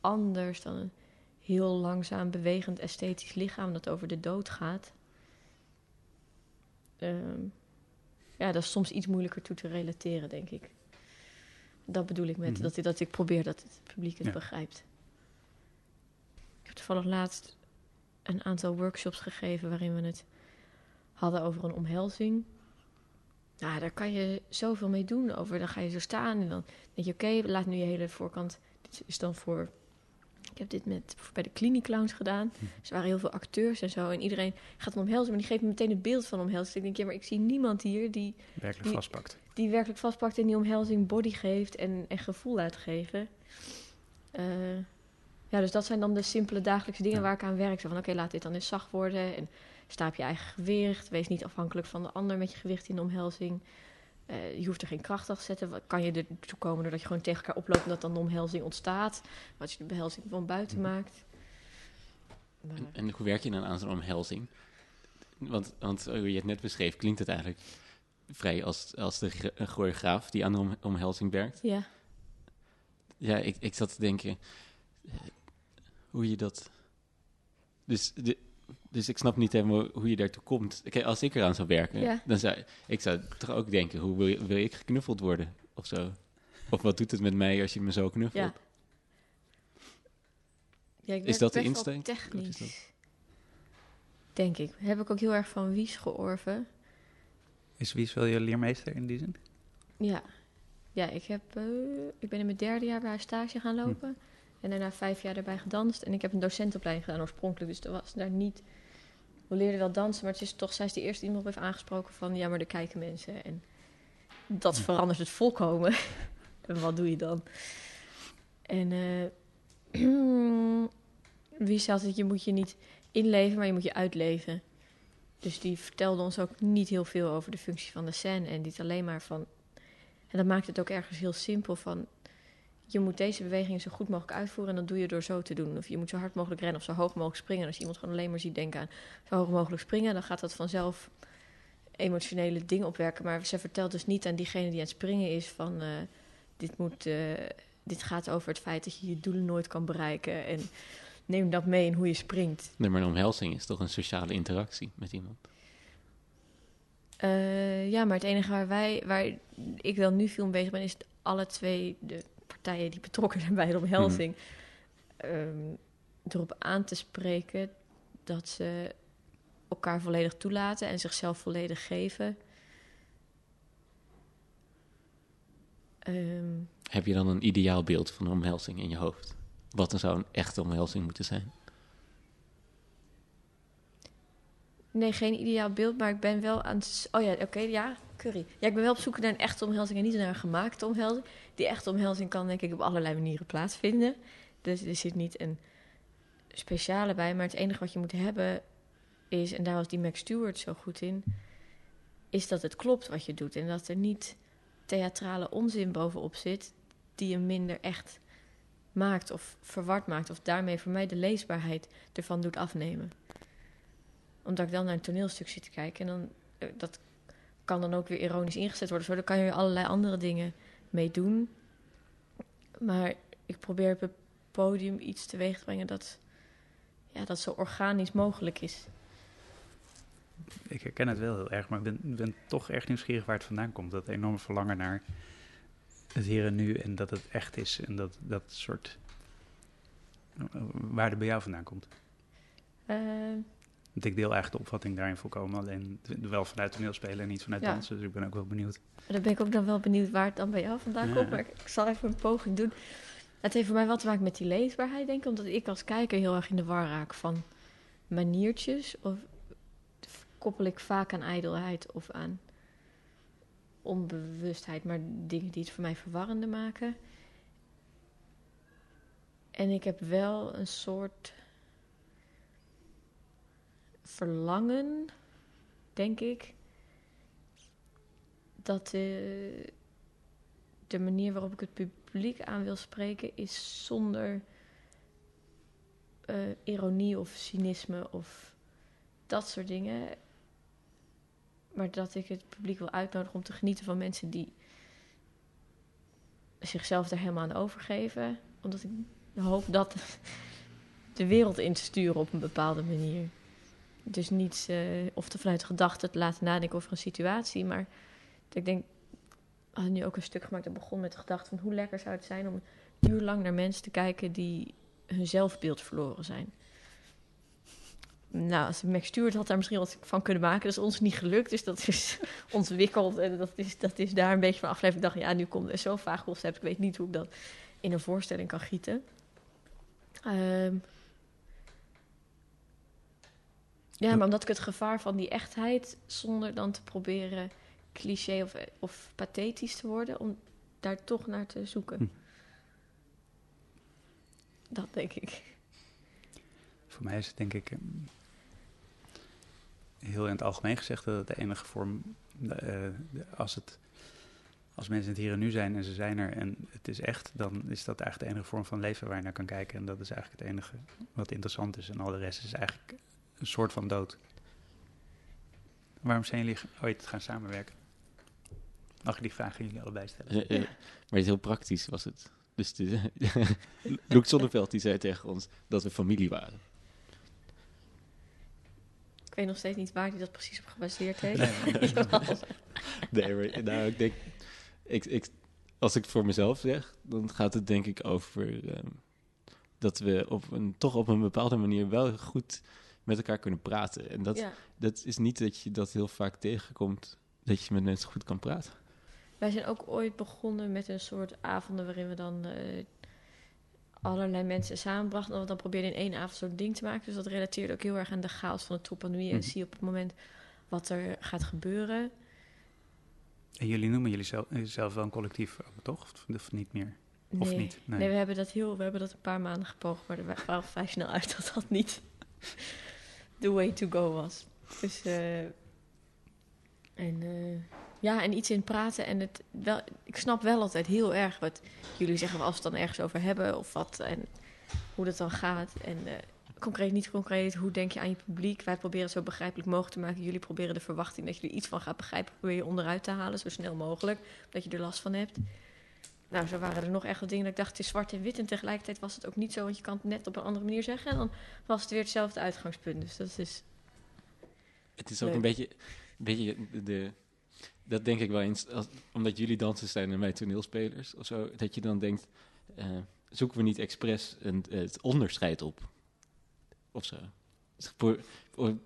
anders dan een heel langzaam bewegend esthetisch lichaam dat over de dood gaat. Ehm, ja, dat is soms iets moeilijker toe te relateren, denk ik. Dat bedoel ik met Mhm. dat, ik- dat ik probeer dat het publiek het Ja. begrijpt. Ik heb toevallig laatst een aantal workshops gegeven waarin we het hadden over een omhelzing. Nou, daar kan je zoveel mee doen over. Dan ga je zo staan en dan denk je, oké, laat nu je hele voorkant. Dit is dan voor. Ik heb dit met, bij de kliniekclowns gedaan. Hm. Dus er waren heel veel acteurs en zo. En iedereen gaat een omhelzen, maar die geeft me meteen het beeld van omhelzing. Dus ik denk, ja, maar ik zie niemand hier die, Werkelijk Die- vastpakt. die werkelijk vastpakt en die omhelzing body geeft en, en gevoel laat geven. Eh, ja, dus dat zijn dan de simpele dagelijkse dingen Ja. waar ik aan werk. Zo van, oké, laat dit dan eens zacht worden. En sta op je eigen gewicht. Wees niet afhankelijk van de ander met je gewicht in de omhelzing. Eh, je hoeft er geen kracht achter te zetten. Wat Kan je ertoe komen doordat je gewoon tegen elkaar oploopt en dat dan de omhelzing ontstaat. Als je de behelzing van buiten Mhm. maakt. Maar- En, en hoe werk je dan aan zo'n omhelzing? Want, want hoe je het net beschreef, klinkt het eigenlijk vrij als, als de choreograaf die aan de om- omhelzing werkt. ja, Ja, ik, ik zat te denken, eh, hoe je dat... Dus, de, dus ik snap niet helemaal hoe je daartoe komt. Kijk, als ik eraan zou werken, Ja. dan zou ik zou toch ook denken, hoe wil, je- wil ik geknuffeld worden? Of zo. Of wat doet het met mij als je me zo knuffelt? Ja. Ja, ik Is dat de insteek? Technisch. dat- Denk ik. Heb ik ook heel erg van Wies georven. Is wie is wel je leermeester in die zin? Ja. Ja, ik, heb, eh, ik ben in mijn derde jaar bij haar stage gaan lopen. En daarna vijf jaar daarbij gedanst. En ik heb een docentenopleiding gedaan oorspronkelijk. Dus er was daar niet... We leerden wel dansen, maar het is toch... Zij is de eerste die me heeft aangesproken van... Ja, maar er kijken mensen. En dat Hm. verandert het volkomen. <laughs> en wat doe je dan? En eh <clears throat> wie zei altijd... Je moet je niet inleven, maar je moet je uitleven. Dus die vertelde ons ook niet heel veel over de functie van de scène. En niet alleen maar van... En dat maakt het ook ergens heel simpel van... Je moet deze bewegingen zo goed mogelijk uitvoeren... en dat doe je door zo te doen. Of je moet zo hard mogelijk rennen of zo hoog mogelijk springen. En als je iemand gewoon alleen maar ziet denken aan... zo hoog mogelijk springen... dan gaat dat vanzelf emotionele dingen opwerken. Maar ze vertelt dus niet aan diegene die aan het springen is... van eh, dit, moet, eh, dit gaat over het feit dat je je doelen nooit kan bereiken... en neem dat mee in hoe je springt. Nee, maar een omhelzing is toch een sociale interactie met iemand? Eh, ja, maar het enige waar wij, waar ik wel nu veel mee bezig ben, is alle twee de partijen die betrokken zijn bij de omhelzing, ehm, erop aan te spreken dat ze elkaar volledig toelaten en zichzelf volledig geven. Ehm, Heb je dan een ideaal beeld van een omhelzing in je hoofd? Wat dan zou een echte omhelzing moeten zijn? Nee, geen ideaal beeld, maar ik ben wel aan het... Oh ja, oké, ja, Ja, ik ben wel op zoek naar een echte omhelzing en niet naar een gemaakte omhelzing. Die echte omhelzing kan denk ik op allerlei manieren plaatsvinden. Dus er zit niet een speciale bij, maar het enige wat je moet hebben is... En daar was die Max Stewart zo goed in... is dat het klopt wat je doet. En dat er niet theatrale onzin bovenop zit... die je minder echt maakt of verward maakt... of daarmee voor mij de leesbaarheid ervan doet afnemen omdat ik dan naar een toneelstuk zit te kijken. En dan, eh, dat kan dan ook weer ironisch ingezet worden. Zo, daar kan je allerlei andere dingen mee doen. Maar ik probeer op het podium iets teweeg te brengen dat, ja, dat zo organisch mogelijk is. Ik herken het wel heel erg, maar ik ben, ben toch echt nieuwsgierig waar het vandaan komt. Dat enorme verlangen naar het hier en nu en dat het echt is. En dat, dat soort... eh, Waar het bij jou vandaan komt. Eh, Want ik deel eigenlijk de opvatting daarin volkomen. Alleen wel vanuit toneelspelen en niet vanuit Ja. dansen. Dus ik ben ook wel benieuwd. dan ben ik ook dan wel benieuwd waar het dan bij jou vandaan Ja. komt. Maar ik, ik zal even een poging doen. Het heeft voor mij wat te maken met die leesbaarheid, denk ik. Omdat ik als kijker heel erg in de war raak van maniertjes. Of koppel ik vaak aan ijdelheid of aan onbewustheid. Maar dingen die het voor mij verwarrender maken. En ik heb wel een soort verlangen, denk ik, dat de, de manier waarop ik het publiek aan wil spreken is zonder eh, ironie of cynisme of dat soort dingen. Maar dat ik het publiek wil uitnodigen om te genieten van mensen die zichzelf er helemaal aan overgeven. Omdat ik hoop dat <laughs> de wereld in te sturen op een bepaalde manier. Dus niet eh, of te vanuit de gedachte te laten nadenken over een situatie. Maar ik denk, we hadden nu ook een stuk gemaakt dat begon met de gedachte van hoe lekker zou het zijn om een uur lang naar mensen te kijken die hun zelfbeeld verloren zijn. Nou, als Max Stewart had daar misschien wat van kunnen maken. Dat is ons niet gelukt, dus dat is <laughs> ontwikkeld. En dat is, dat is daar een beetje van afgeleverd. Ik dacht, ja, nu komt er zo'n vaag concept. Ik weet niet hoe ik dat in een voorstelling kan gieten. Ehm, ja, maar omdat ik het gevaar van die echtheid, zonder dan te proberen cliché of, of pathetisch te worden, om daar toch naar te zoeken. Hm. Dat denk ik. Voor mij is het denk ik... ehm, heel in het algemeen gezegd dat het de enige vorm... de- als, het, als mensen het hier en nu zijn en ze zijn er en het is echt... dan is dat eigenlijk de enige vorm van leven waar je naar kan kijken. En dat is eigenlijk het enige wat interessant is. En al de rest is eigenlijk een soort van dood. Waarom zijn jullie ooit gaan samenwerken? Mag ik die vraag aan jullie allebei stellen? Eh, eh, maar het is heel praktisch was het. Dus de, <laughs> Loek Zonneveld die zei tegen ons dat we familie waren. Ik weet nog steeds niet waar hij dat precies op gebaseerd heeft. <laughs> Nee, maar, nou, ik denk, ik, ik, als ik het voor mezelf zeg, dan gaat het denk ik over ehm, dat we op een, toch op een bepaalde manier wel goed met elkaar kunnen praten. En dat, ja. dat is niet dat je dat heel vaak tegenkomt, dat je met mensen goed kan praten. Wij zijn ook ooit begonnen met een soort avonden waarin we dan eh, allerlei mensen samenbrachten. En we dan probeerden in één avond zo'n ding te maken. Dus dat relateerde ook heel erg aan de chaos van de troepandemie. En Mhm. zie op het moment wat er gaat gebeuren. En jullie noemen jullie zelf, zelf wel een collectief, ook, toch? Of, of niet meer? Of Nee. niet? Nee. we hebben dat heel, we hebben dat een paar maanden gepoogd, maar er wa- waren we <laughs> vrij snel uit dat dat niet the way to go was. Dus eh, en eh, ja, en iets in praten en het wel, ik snap wel altijd heel erg wat jullie zeggen als we het dan ergens over hebben of wat en hoe dat dan gaat en eh, concreet niet concreet. Hoe denk je aan je publiek? Wij proberen het zo begrijpelijk mogelijk te maken. Jullie proberen de verwachting dat je er iets van gaat begrijpen, probeer je onderuit te halen zo snel mogelijk, dat je er last van hebt. Nou, zo waren er nog echt wat dingen dat ik dacht, het is zwart en wit. En tegelijkertijd was het ook niet zo, want je kan het net op een andere manier zeggen. En dan was het weer hetzelfde uitgangspunt. Dus dat is... Het is ook Leuk. een beetje, een beetje de, de- dat denk ik wel eens, als, omdat jullie dansers zijn en wij toneelspelers of zo, dat je dan denkt, eh, zoeken we niet expres een, het onderscheid op? Of zo. Voor- voor-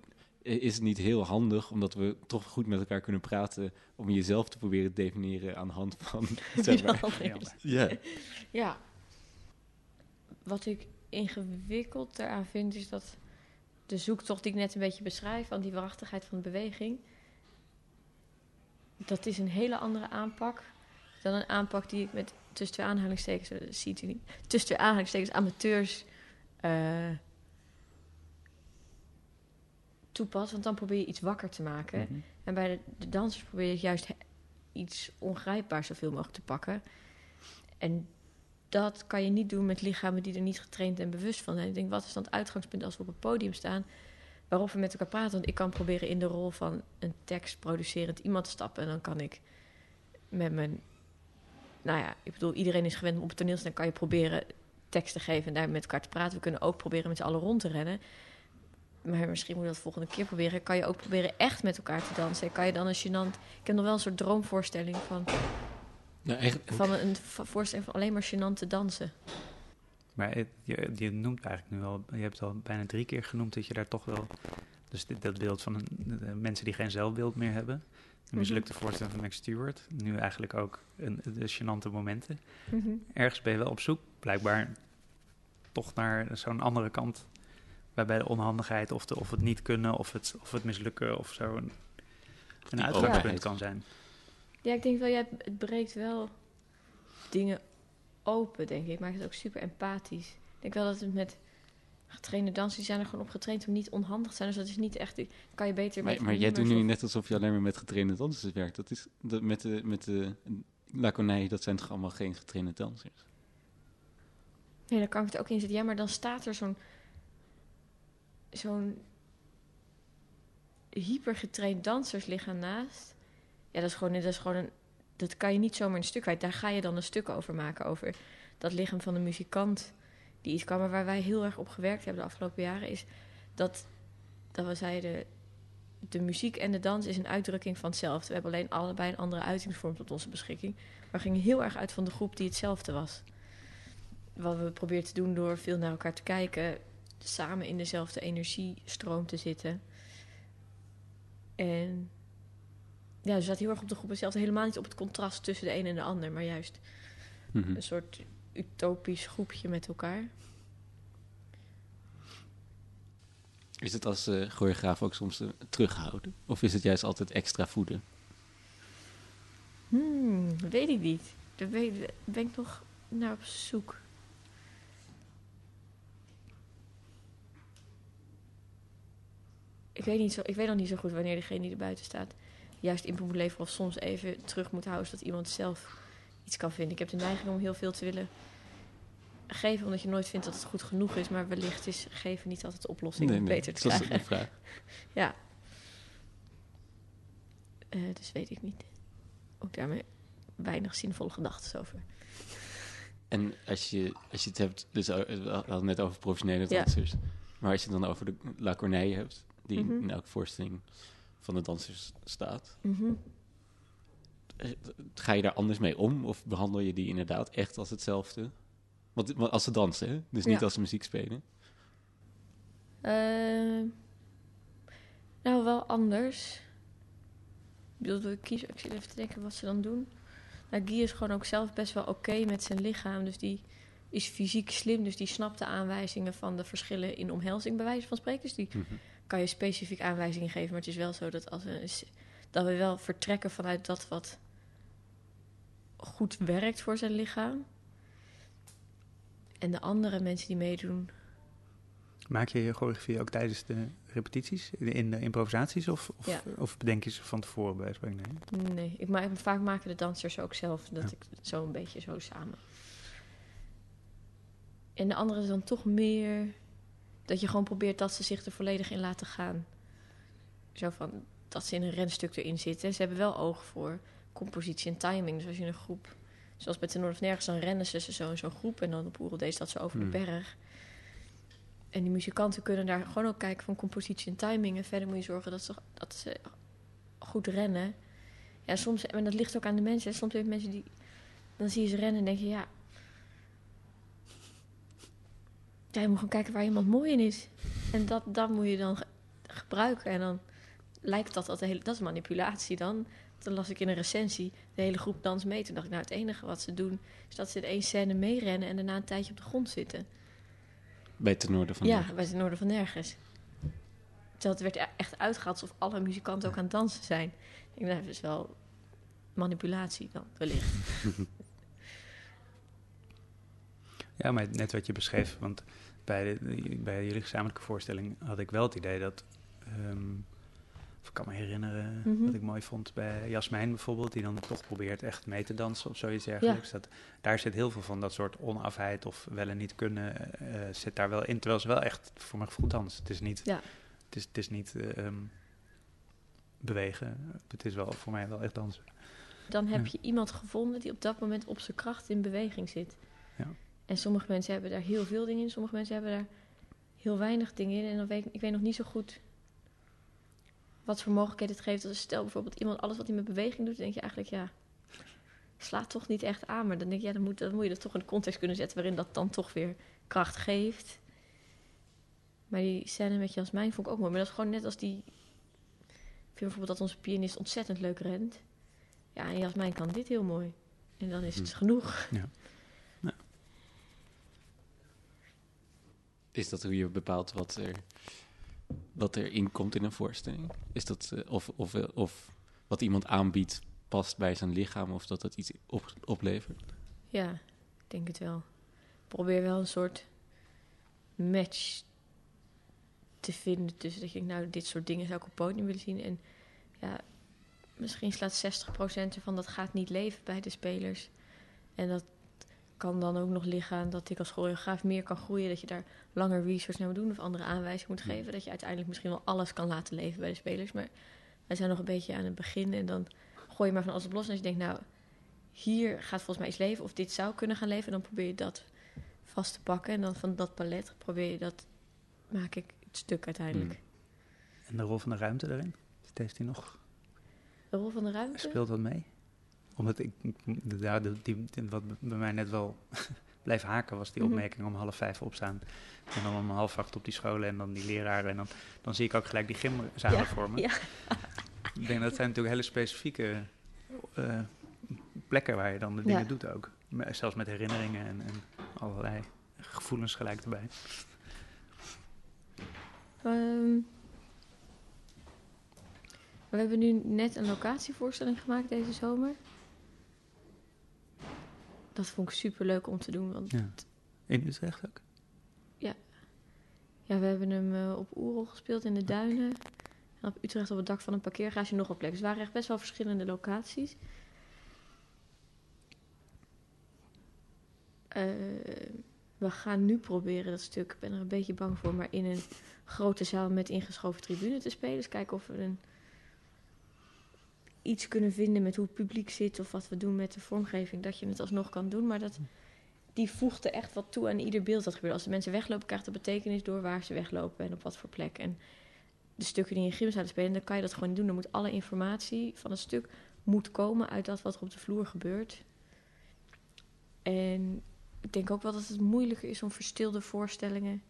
is het niet heel handig, omdat we toch goed met elkaar kunnen praten, om jezelf te proberen te definiëren aan de hand van, <laughs> <laughs> zeg maar. Ja. Ja. Ja. Wat ik ingewikkeld daaraan vind, is dat de zoektocht die ik net een beetje beschrijf, van die waarachtigheid van de beweging, dat is een hele andere aanpak dan een aanpak die ik met tussen twee aanhalingstekens, eh, ziet u niet, tussen twee aanhalingstekens amateurs eh, toepas. Want dan probeer je iets wakker te maken. Mhm. En bij de, de dansers probeer je juist iets ongrijpbaars zoveel mogelijk te pakken. En dat kan je niet doen met lichamen die er niet getraind en bewust van zijn. Ik denk, wat is dan het uitgangspunt als we op een podium staan... waarop we met elkaar praten? Want ik kan proberen in de rol van een tekstproducerend iemand te stappen... en dan kan ik met mijn... Nou ja, ik bedoel, iedereen is gewend om op het toneel te staan... kan je proberen tekst te geven en daar met elkaar te praten. We kunnen ook proberen met z'n allen rond te rennen... Maar misschien moet je dat volgende keer proberen. Kan je ook proberen echt met elkaar te dansen? Kan je dan een gênant... Ik heb nog wel een soort droomvoorstelling van, Nou, eigenlijk, van een, voorstelling van alleen maar gênant te dansen. Maar het- je, je noemt eigenlijk nu al, je hebt al bijna drie keer genoemd dat je daar toch wel, dus dit, dat beeld van een, de mensen die geen zelfbeeld meer hebben, een mislukte voorstelling van Max Stewart, nu eigenlijk ook een, de gênante momenten. Ergens ben je wel op zoek, blijkbaar, toch naar zo'n andere kant, waarbij de onhandigheid of, de, of het niet kunnen of het, of het mislukken of zo een, een uitgangspunt kan zijn. Ja, ik denk wel, ja, het breekt wel dingen open, denk ik. Maakt het ook super empathisch. Ik denk wel dat het met getrainde dansers, die zijn er gewoon op getraind om niet onhandig te zijn. Dus dat is niet echt, kan je beter... maar, met maar jij doet nu of- net alsof je alleen maar met getrainde dansers werkt. Dat is, dat, met de, met de Laconij, dat zijn toch allemaal geen getrainde dansers? Nee, daar kan ik het ook in zetten. Ja, maar dan staat er zo'n... zo'n hypergetraind danserslichaam naast. Ja, dat is gewoon, dat is gewoon een... Dat kan je niet zomaar een stuk kwijt. Daar ga je dan een stuk over maken. Over dat lichaam van de muzikant die iets kan. Maar waar wij heel erg op gewerkt hebben de afgelopen jaren... is dat, dat we zeiden... De muziek en de dans is een uitdrukking van hetzelfde. We hebben alleen allebei een andere uitingsvorm tot onze beschikking. Maar we gingen heel erg uit van de groep die hetzelfde was wat we proberen te doen door veel naar elkaar te kijken, samen in dezelfde energiestroom te zitten. En ja, ze zaten heel erg op de groep hetzelfde, helemaal niet op het contrast tussen de een en de ander, maar juist Mhm. een soort utopisch groepje met elkaar. Is het als eh choreograaf ook soms eh, terughouden? Of is het juist altijd extra voeden? Hmm, weet ik niet. Daar ben, daar ben ik nog naar op zoek. Ik weet, niet zo, ik weet nog niet zo goed wanneer degene die er buiten staat juist in moet leveren of soms even terug moet houden zodat iemand zelf iets kan vinden. Ik heb de neiging om heel veel te willen geven omdat je nooit vindt dat het goed genoeg is, maar wellicht is geven niet altijd de oplossing om beter te dat is krijgen. de vraag. <laughs> Ja. Eh, dus weet ik niet. Ook daarmee weinig zinvolle gedachten over. En als je, als je het hebt, dus eh, we hadden het net over professionele Ja. dansers. Maar als je het dan over de La Corneille hebt, die Mhm. in elke voorstelling van de dansers staat. Mhm. eh, Ga je daar anders mee om? Of behandel je die inderdaad echt als hetzelfde? Want, want als ze dansen, hè? dus niet Ja. als ze muziek spelen. Eh, nou, wel anders. Ik bedoel, wil ik kiezen? Ik zit even te denken wat ze dan doen. Nou, Guy is gewoon ook zelf best wel oké met zijn lichaam. Dus die is fysiek slim. Dus die snapt de aanwijzingen van de verschillen in omhelzing, bij wijze van spreken. Dus die Mhm. Kan je specifiek aanwijzingen geven. Maar het is wel zo dat, als we, dat we wel vertrekken vanuit dat wat goed werkt voor zijn lichaam. En de andere mensen die meedoen, Maak je je choreografie ook tijdens de repetities, in de improvisaties, of, of, Ja. of bedenk je ze van tevoren bij spreken? Nee. Nee, ik maak, vaak maken de dansers ook zelf dat Ja. ik het zo een beetje zo samen. En de andere is dan toch meer dat je gewoon probeert dat ze zich er volledig in laten gaan. Zo van dat ze in een renstuk erin zitten. Ze hebben wel oog voor compositie en timing. Dus als je een groep, zoals bij Noord of Nergens, dan rennen ze zo in zo'n groep. En dan op Oerel dat ze over Hmm. de berg. En die muzikanten kunnen daar gewoon ook kijken van compositie en timing. En verder moet je zorgen dat ze, dat ze goed rennen. Ja, soms, en dat ligt ook aan de mensen. Soms heb je mensen die, dan zie je ze rennen en denk je, ja... Ja, je moet gewoon kijken waar iemand mooi in is. En dat, dat moet je dan ge- gebruiken. En dan lijkt dat, dat, hele, dat is manipulatie dan. Toen las ik in een recensie de hele groep dans mee. Toen dacht ik, nou, het enige wat ze doen... is dat ze in één scène meerennen en daarna een tijdje op de grond zitten. Bij ten noorden van Ja, bij het noorden van nergens. Het werd e- echt uitgehaald alsof alle muzikanten ook aan het dansen zijn. Ik nou, dat is wel manipulatie dan, wellicht. <laughs> Ja, maar net wat je beschreef, want bij, de, bij jullie gezamenlijke voorstelling had ik wel het idee dat. ehm, of ik kan me herinneren Mhm. wat ik mooi vond bij Jasmijn bijvoorbeeld, die dan toch probeert echt mee te dansen of zoiets dergelijks. Dat, daar zit heel veel van dat soort onafheid of wel en niet kunnen, eh, zit daar wel in. Terwijl ze wel echt voor mijn gevoel danst. Het is niet, Ja. het is, het is niet eh, ehm, bewegen, het is wel voor mij wel echt dansen. Dan heb Ja. je iemand gevonden die op dat moment op zijn kracht in beweging zit. Ja. En sommige mensen hebben daar heel veel dingen in, sommige mensen hebben daar heel weinig dingen in. En dan weet ik, ik weet nog niet zo goed wat voor mogelijkheden het geeft. Als stel bijvoorbeeld iemand alles wat hij met beweging doet, dan denk je eigenlijk ja, slaat toch niet echt aan. Maar dan denk je, ja, dan moet, dan moet je dat toch in de context kunnen zetten waarin dat dan toch weer kracht geeft. Maar die scène met Jasmijn vond ik ook mooi. Maar dat is gewoon net als die. Ik vind bijvoorbeeld dat onze pianist ontzettend leuk rent. Ja, en Jasmijn kan dit heel mooi. En dan is het Hm. genoeg. Is dat hoe je bepaalt wat er, wat er in komt in een voorstelling? Is dat, eh, of, of, eh, of wat iemand aanbiedt past bij zijn lichaam of dat het iets op, oplevert? Ja, ik denk het wel. Probeer wel een soort match te vinden tussen dat je nou, dit soort dingen zou ik op podium willen zien. En ja, misschien slaat 60% ervan dat gaat niet leven bij de spelers. En dat kan dan ook nog liggen aan dat ik als choreograaf meer kan groeien. Dat je daar langer research naar moet doen of andere aanwijzingen moet geven. Dat je uiteindelijk misschien wel alles kan laten leven bij de spelers. Maar wij zijn nog een beetje aan het begin en dan gooi je maar van alles op los. En als je denkt, nou, hier gaat volgens mij iets leven of dit zou kunnen gaan leven. En dan probeer je dat vast te pakken. En dan van dat palet probeer je dat, maak ik het stuk uiteindelijk. Hmm. En de rol van de ruimte daarin? Heeft hij nog De rol van de ruimte? Speelt dat mee? Omdat ik, ja, die, die- wat bij mij net wel <laughs> bleef haken, was die Mhm. opmerking om half vijf opstaan. En dan om half acht op die scholen en dan die leraren. En dan, dan zie ik ook gelijk die gymzalen Ja, voor me. ja. <laughs> Ik denk dat zijn natuurlijk hele specifieke eh, plekken waar je dan de Ja. dingen doet ook. Zelfs met herinneringen en, en allerlei gevoelens gelijk erbij. Ehm, we hebben nu net een locatievoorstelling gemaakt deze zomer. Dat vond ik super leuk om te doen. Want Ja. In Utrecht ook? ja, we hebben hem eh, op Oerol gespeeld in de duinen. En op Utrecht op het dak van een parkeergarage nog een plek. Dus het waren echt best wel verschillende locaties. Eh, we gaan nu proberen dat stuk, ik ben er een beetje bang voor, maar in een grote zaal met ingeschoven tribune te spelen. Dus kijken of we een, iets kunnen vinden met hoe het publiek zit of wat we doen met de vormgeving, dat je het alsnog kan doen. Maar dat, die voegde echt wat toe aan ieder beeld dat gebeurde. Als de mensen weglopen, krijgt dat betekenis door waar ze weglopen en op wat voor plek. En de stukken die in gym zouden spelen, dan kan je dat gewoon doen. Dan moet alle informatie van het stuk moet komen uit dat wat er op de vloer gebeurt. En ik denk ook wel dat het moeilijker is om verstilde voorstellingen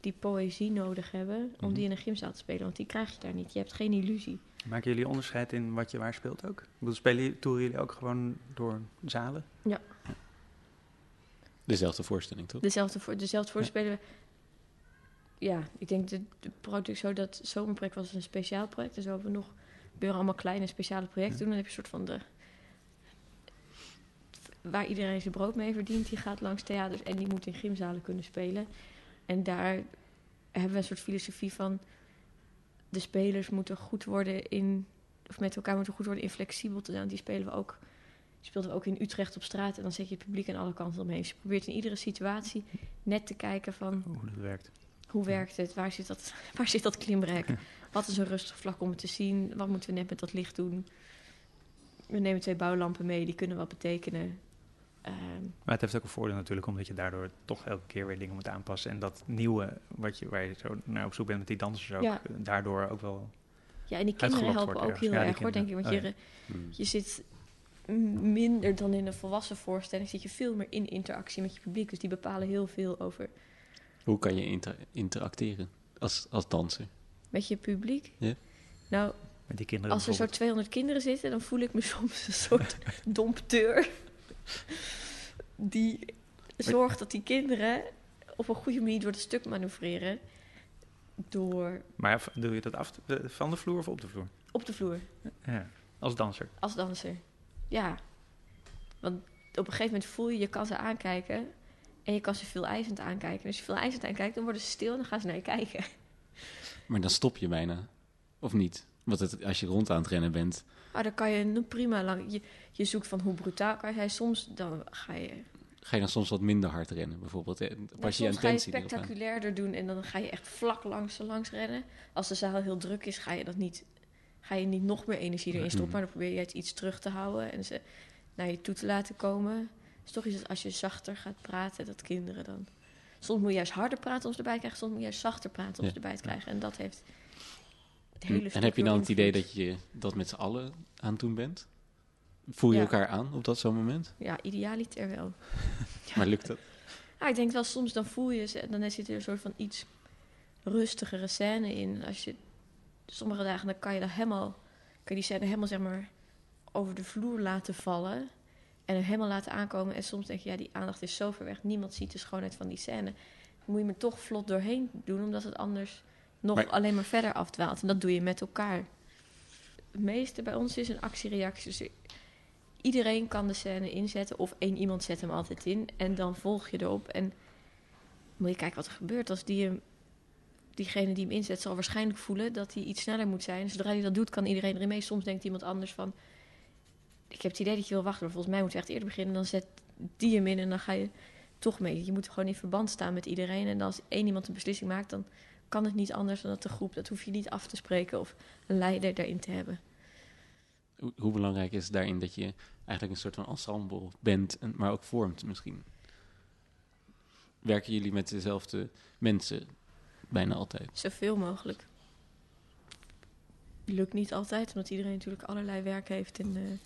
die poëzie nodig hebben, om Mhm. die in een gymzaal te spelen. Want die krijg je daar niet. Je hebt geen illusie. Maken jullie onderscheid in wat je waar speelt ook? Ik bedoel, spelen jullie, toeren jullie ook gewoon door zalen? Dezelfde voorstelling, toch? Dezelfde, voor, dezelfde voorspelen. Ja, ik denk de, de product zo dat zomerproject was een speciaal project. Dus we hebben nog gebeuren allemaal kleine speciale projecten Ja. doen. Dan heb je een soort van de waar iedereen zijn brood mee verdient. Die gaat langs theaters en die moet in gymzalen kunnen spelen. En daar hebben we een soort filosofie van de spelers moeten goed worden in of met elkaar moeten goed worden in flexibel te zijn. Die spelen we ook. Speelden we ook in Utrecht op straat en dan zet je het publiek aan alle kanten omheen. Dus je probeert in iedere situatie net te kijken van Hoe dat werkt. hoe werkt het? Waar zit dat, <laughs> waar zit dat klimrek? Wat is een rustig vlak om het te zien? Wat moeten we net met dat licht doen? We nemen twee bouwlampen mee, die kunnen wat betekenen. Ehm, Maar het heeft ook een voordeel natuurlijk, omdat je daardoor toch elke keer weer dingen moet aanpassen. En dat nieuwe, wat je, waar je zo naar op zoek bent met die dansers ook, Ja. eh, daardoor ook wel... ja, en die kinderen helpen ook ergens. heel Ja, erg hoor, denk ik. Want kinderen. je, Hmm. je zit minder dan in een volwassen voorstelling, zit je veel meer in interactie met je publiek. Dus die bepalen heel veel over Hoe kan je inter- interacteren als, als danser? met je publiek. Ja. Nou, Met die kinderen als er zo bijvoorbeeld. 200 kinderen zitten, dan voel ik me <laughs> soms een soort dompteur. Die zorgt dat die kinderen op een goede manier door het stuk manoeuvreren. Door Maar doe je dat af van de vloer of op de vloer? op de vloer Ja, als danser. als danser. Ja. Want op een gegeven moment voel je, je kan ze aankijken. En je kan ze veel eisend aankijken. En als je veel eisend aankijkt, dan worden ze stil en dan gaan ze naar je kijken. Maar dan stop je bijna. Of niet? Want het, als je rond aan het rennen bent, Maar dan kan je prima lang. Je, je zoekt van hoe brutaal kan je zijn. Soms dan ga je ga je dan soms wat minder hard rennen, bijvoorbeeld. Nou, Pas je soms ga je intentie spectaculairder doen en dan ga je echt vlak langs ze langs rennen. Als de zaal heel druk is, ga je dat niet, ga je niet nog meer energie erin stoppen, Mhm. maar dan probeer je het iets terug te houden en ze naar je toe te laten komen. Het is toch iets dat als je zachter gaat praten, dat kinderen dan. Soms moet je juist harder praten om ze erbij te krijgen, soms moet je juist zachter praten om Ja. ze erbij te krijgen. En dat heeft het hele En heb je dan het idee dat je dat met z'n allen aan het doen bent? Voel je Ja. elkaar aan op dat zo'n moment? Ja, idealiter wel. <laughs> Maar lukt dat? Ah, ik denk wel, soms dan voel je ze, dan zit er een soort van iets rustigere scène in. Als je sommige dagen dan kan je dat helemaal, kan je die scène helemaal zeg maar over de vloer laten vallen en hem helemaal laten aankomen. En soms denk je, ja, die aandacht is zo ver weg, niemand ziet de schoonheid van die scène. Dan moet je me toch vlot doorheen doen, omdat het anders nog Maar- alleen maar verder afdwaalt. En dat doe je met elkaar. Het meeste bij ons is een actiereactie. Dus iedereen kan de scène inzetten. Of één iemand zet hem altijd in. En dan volg je erop. En moet je kijken wat er gebeurt. Als die hem, diegene die hem inzet zal waarschijnlijk voelen dat hij iets sneller moet zijn. Zodra hij dat doet, kan iedereen erin mee. Soms denkt iemand anders van... Ik heb het idee dat je wil wachten, maar volgens mij moet je echt eerder beginnen. Dan zet die hem in en dan ga je toch mee. Je moet gewoon in verband staan met iedereen. En als één iemand een beslissing maakt, dan kan het niet anders dan dat de groep... Dat hoef je niet af te spreken of een leider daarin te hebben. Hoe, hoe belangrijk is het daarin dat je eigenlijk een soort van ensemble bent, en, maar ook vormt misschien? Werken jullie met dezelfde mensen bijna altijd? Zoveel mogelijk. Lukt niet altijd, omdat iedereen natuurlijk allerlei werk heeft. En, eh,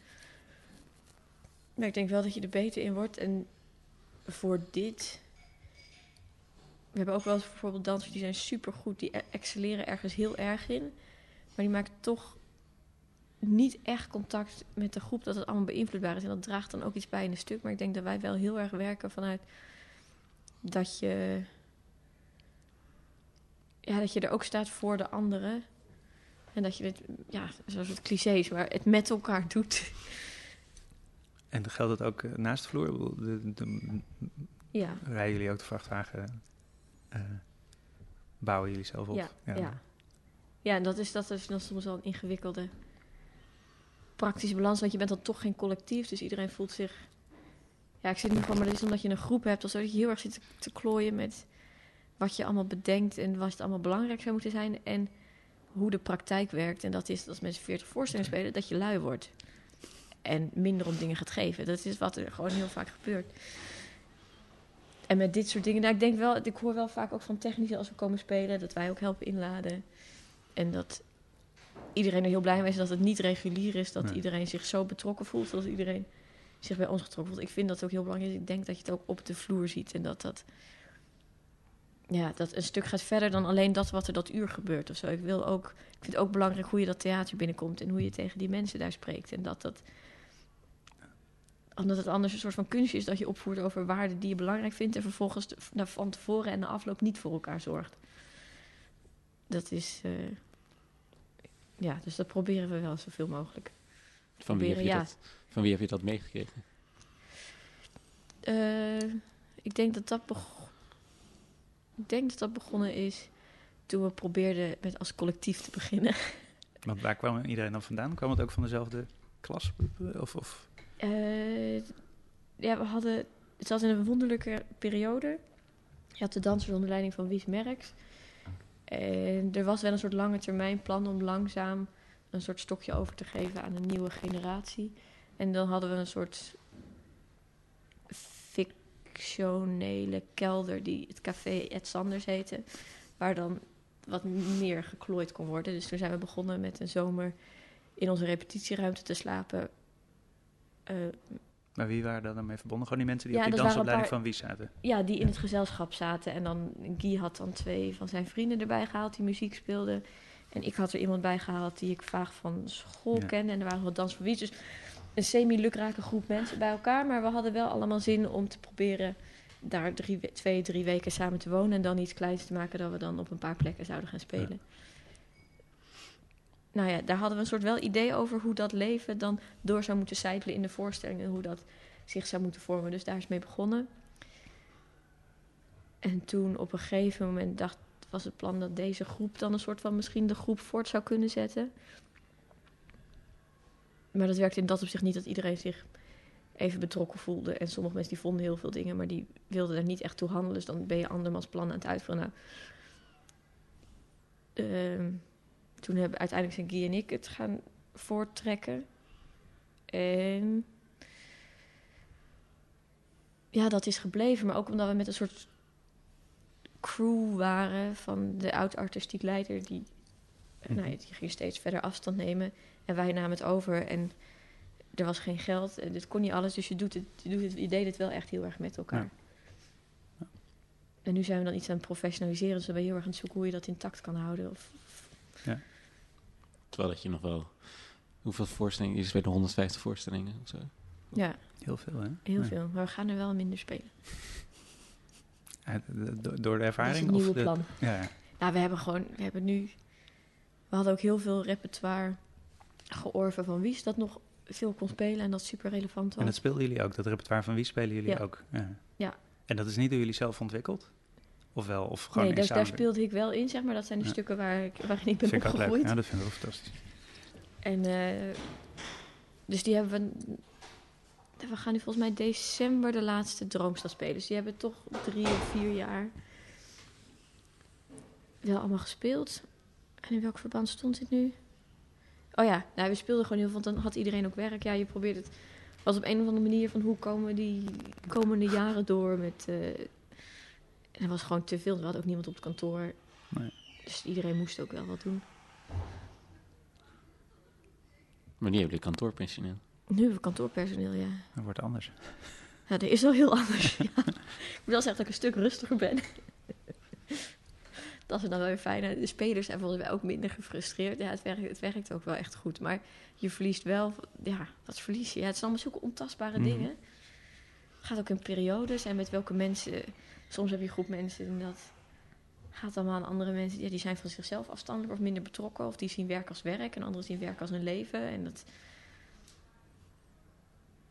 maar ik denk wel dat je er beter in wordt. En voor dit... We hebben ook wel eens bijvoorbeeld dansers die zijn supergoed. Die e- excelleren ergens heel erg in. Maar die maken toch niet echt contact met de groep dat het allemaal beïnvloedbaar is. En dat draagt dan ook iets bij in een stuk. Maar ik denk dat wij wel heel erg werken vanuit dat je ja, dat je er ook staat voor de anderen. En dat je het, ja, zoals het clichés, maar het met elkaar doet. En geldt dat ook eh, naast de vloer? Bedoel, De, de- Ja, rijden jullie ook de vrachtwagen? Eh, bouwen jullie zelf op? ja, ja. Ja, en dat is, dat is dan soms wel een ingewikkelde praktische balans. Want je bent dan toch geen collectief, dus iedereen voelt zich... Ja, ik zit nu gewoon, maar dat is omdat je een groep hebt of zo, dat je heel erg zit te, te klooien met wat je allemaal bedenkt en wat het allemaal belangrijk zou moeten zijn. En hoe de praktijk werkt. En dat is dat als mensen 40 voorstellingen spelen, dat je lui wordt. En minder om dingen gaat geven. Dat is wat er gewoon heel vaak gebeurt. En met dit soort dingen, nou, ik denk wel, ik hoor wel vaak ook van technici als we komen spelen, dat wij ook helpen inladen. En dat iedereen er heel blij mee is dat het niet regulier is, dat Nee. iedereen zich zo betrokken voelt, dat iedereen zich bij ons getrokken voelt. Ik vind dat ook heel belangrijk. Ik denk dat je het ook op de vloer ziet en dat dat, ja, dat een stuk gaat verder dan alleen dat wat er dat uur gebeurt of zo. Ik wil ook, ik vind het ook belangrijk hoe je dat theater binnenkomt en hoe je tegen die mensen daar spreekt en dat dat omdat het anders een soort van kunstje is dat je opvoert over waarden die je belangrijk vindt en vervolgens de- na- van tevoren en de afloop niet voor elkaar zorgt. Dat is, eh, ja, dus dat proberen we wel zoveel mogelijk. Van wie, heb je dat, van wie heb je dat meegekregen? Eh, ik denk dat dat, beg- ik denk dat dat begonnen is toen we probeerden met als collectief te beginnen. Want waar kwam iedereen dan vandaan? Kwam het ook van dezelfde klas? Of, of Eh, ja, we hadden. Het zat in een wonderlijke periode. Je had de dansers onder leiding van Wies Merks. En er was wel een soort lange termijn plan om langzaam een soort stokje over te geven aan een nieuwe generatie. En dan hadden we een soort fictionele kelder die het café Ed Sanders heette. Waar dan wat meer geklooid kon worden. Dus toen zijn we begonnen met een zomer in onze repetitieruimte te slapen. Eh, maar wie waren daar dan mee verbonden? Gewoon die mensen die Ja, op die dansopleiding paar- van Wie zaten? ja, die in het gezelschap zaten. En dan Guy had dan twee van zijn vrienden erbij gehaald die muziek speelden. En ik had er iemand bij gehaald die ik vaag van school Ja. kende. En er waren wat dans voor wie. Dus een semi-lukrake groep mensen bij elkaar. Maar we hadden wel allemaal zin om te proberen daar drie, we- twee, drie weken samen te wonen. En dan iets kleins te maken dat we dan op een paar plekken zouden gaan spelen. Nou ja, daar hadden we een soort wel idee over hoe dat leven dan door zou moeten sijpelen in de voorstelling. En hoe dat zich zou moeten vormen. Dus daar is mee begonnen. En toen op een gegeven moment dacht, was het plan dat deze groep dan een soort van misschien de groep voort zou kunnen zetten. Maar dat werkte in dat opzicht niet dat iedereen zich even betrokken voelde. En sommige mensen die vonden heel veel dingen, maar die wilden er niet echt toe handelen. Dus dan ben je andermans plan aan het uitvoeren. Nou, ehm, toen hebben uiteindelijk zijn Guy en ik het gaan voorttrekken. En ja, dat is gebleven. Maar ook omdat we met een soort crew waren van de oud-artistiek leider. Die, Mhm. nou, ja, die ging steeds verder afstand nemen. En wij namen het over. En er was geen geld. En dit kon niet alles. Dus je, doet het, je, doet het, je deed het wel echt heel erg met elkaar. Ja. En nu zijn we dan iets aan het professionaliseren. Dus we zijn heel erg aan het zoeken hoe je dat intact kan houden. Of, Terwijl dat je nog wel... Hoeveel voorstellingen? Je speelt 150 voorstellingen of zo. ja, Heel veel, hè? heel Ja. veel. Maar we gaan er wel minder spelen. Door de Dat is ervaring? nieuwe of de, plan. Ja, ja. Nou, we hebben gewoon, we hebben nu, we hadden ook heel veel repertoire georven van Wies dat nog veel kon spelen en dat super relevant was. En dat speelden jullie ook? Dat repertoire van wie spelen jullie Ja. ook? Ja. Ja. En dat is niet door jullie zelf ontwikkeld? Of wel? Of gewoon nee, daar, speelde ik wel in, zeg maar. Dat zijn de Ja. stukken waar ik, waarin ik ben vind ik ook leuk. opgegroeid. Ja, dat vind ik wel fantastisch. En eh, dus die hebben we. We gaan nu volgens mij december de laatste Droomstad spelen. Dus die hebben toch drie of vier jaar wel allemaal gespeeld. En in welk verband stond dit nu? Oh ja, nou, we speelden gewoon heel veel, want dan had iedereen ook werk. Ja, je probeert het. Was op een of andere manier van hoe komen we die komende jaren door met. eh, en er was gewoon te veel. Er had ook niemand op het kantoor. Nee. Dus iedereen moest ook wel wat doen. Maar die hebben de kantoorpensioneel. Nu hebben we kantoorpersoneel, ja. Dat wordt anders. Ja, dat is wel heel anders. ja. <laughs> Ik moet wel zeggen dat ik een stuk rustiger ben. <laughs> dat is dan wel weer fijn. De spelers zijn volgens mij ook minder gefrustreerd. Ja, het werkt, het werkt ook wel echt goed. Maar je verliest wel... Ja, wat verlies je? Ja, het zijn allemaal zulke ontastbare Mhm. dingen. Het gaat ook in periodes. En met welke mensen... Soms heb je een groep mensen en dat gaat allemaal aan andere mensen. Ja, die zijn van zichzelf afstandelijk of minder betrokken. Of die zien werk als werk. En anderen zien werk als een leven. En dat...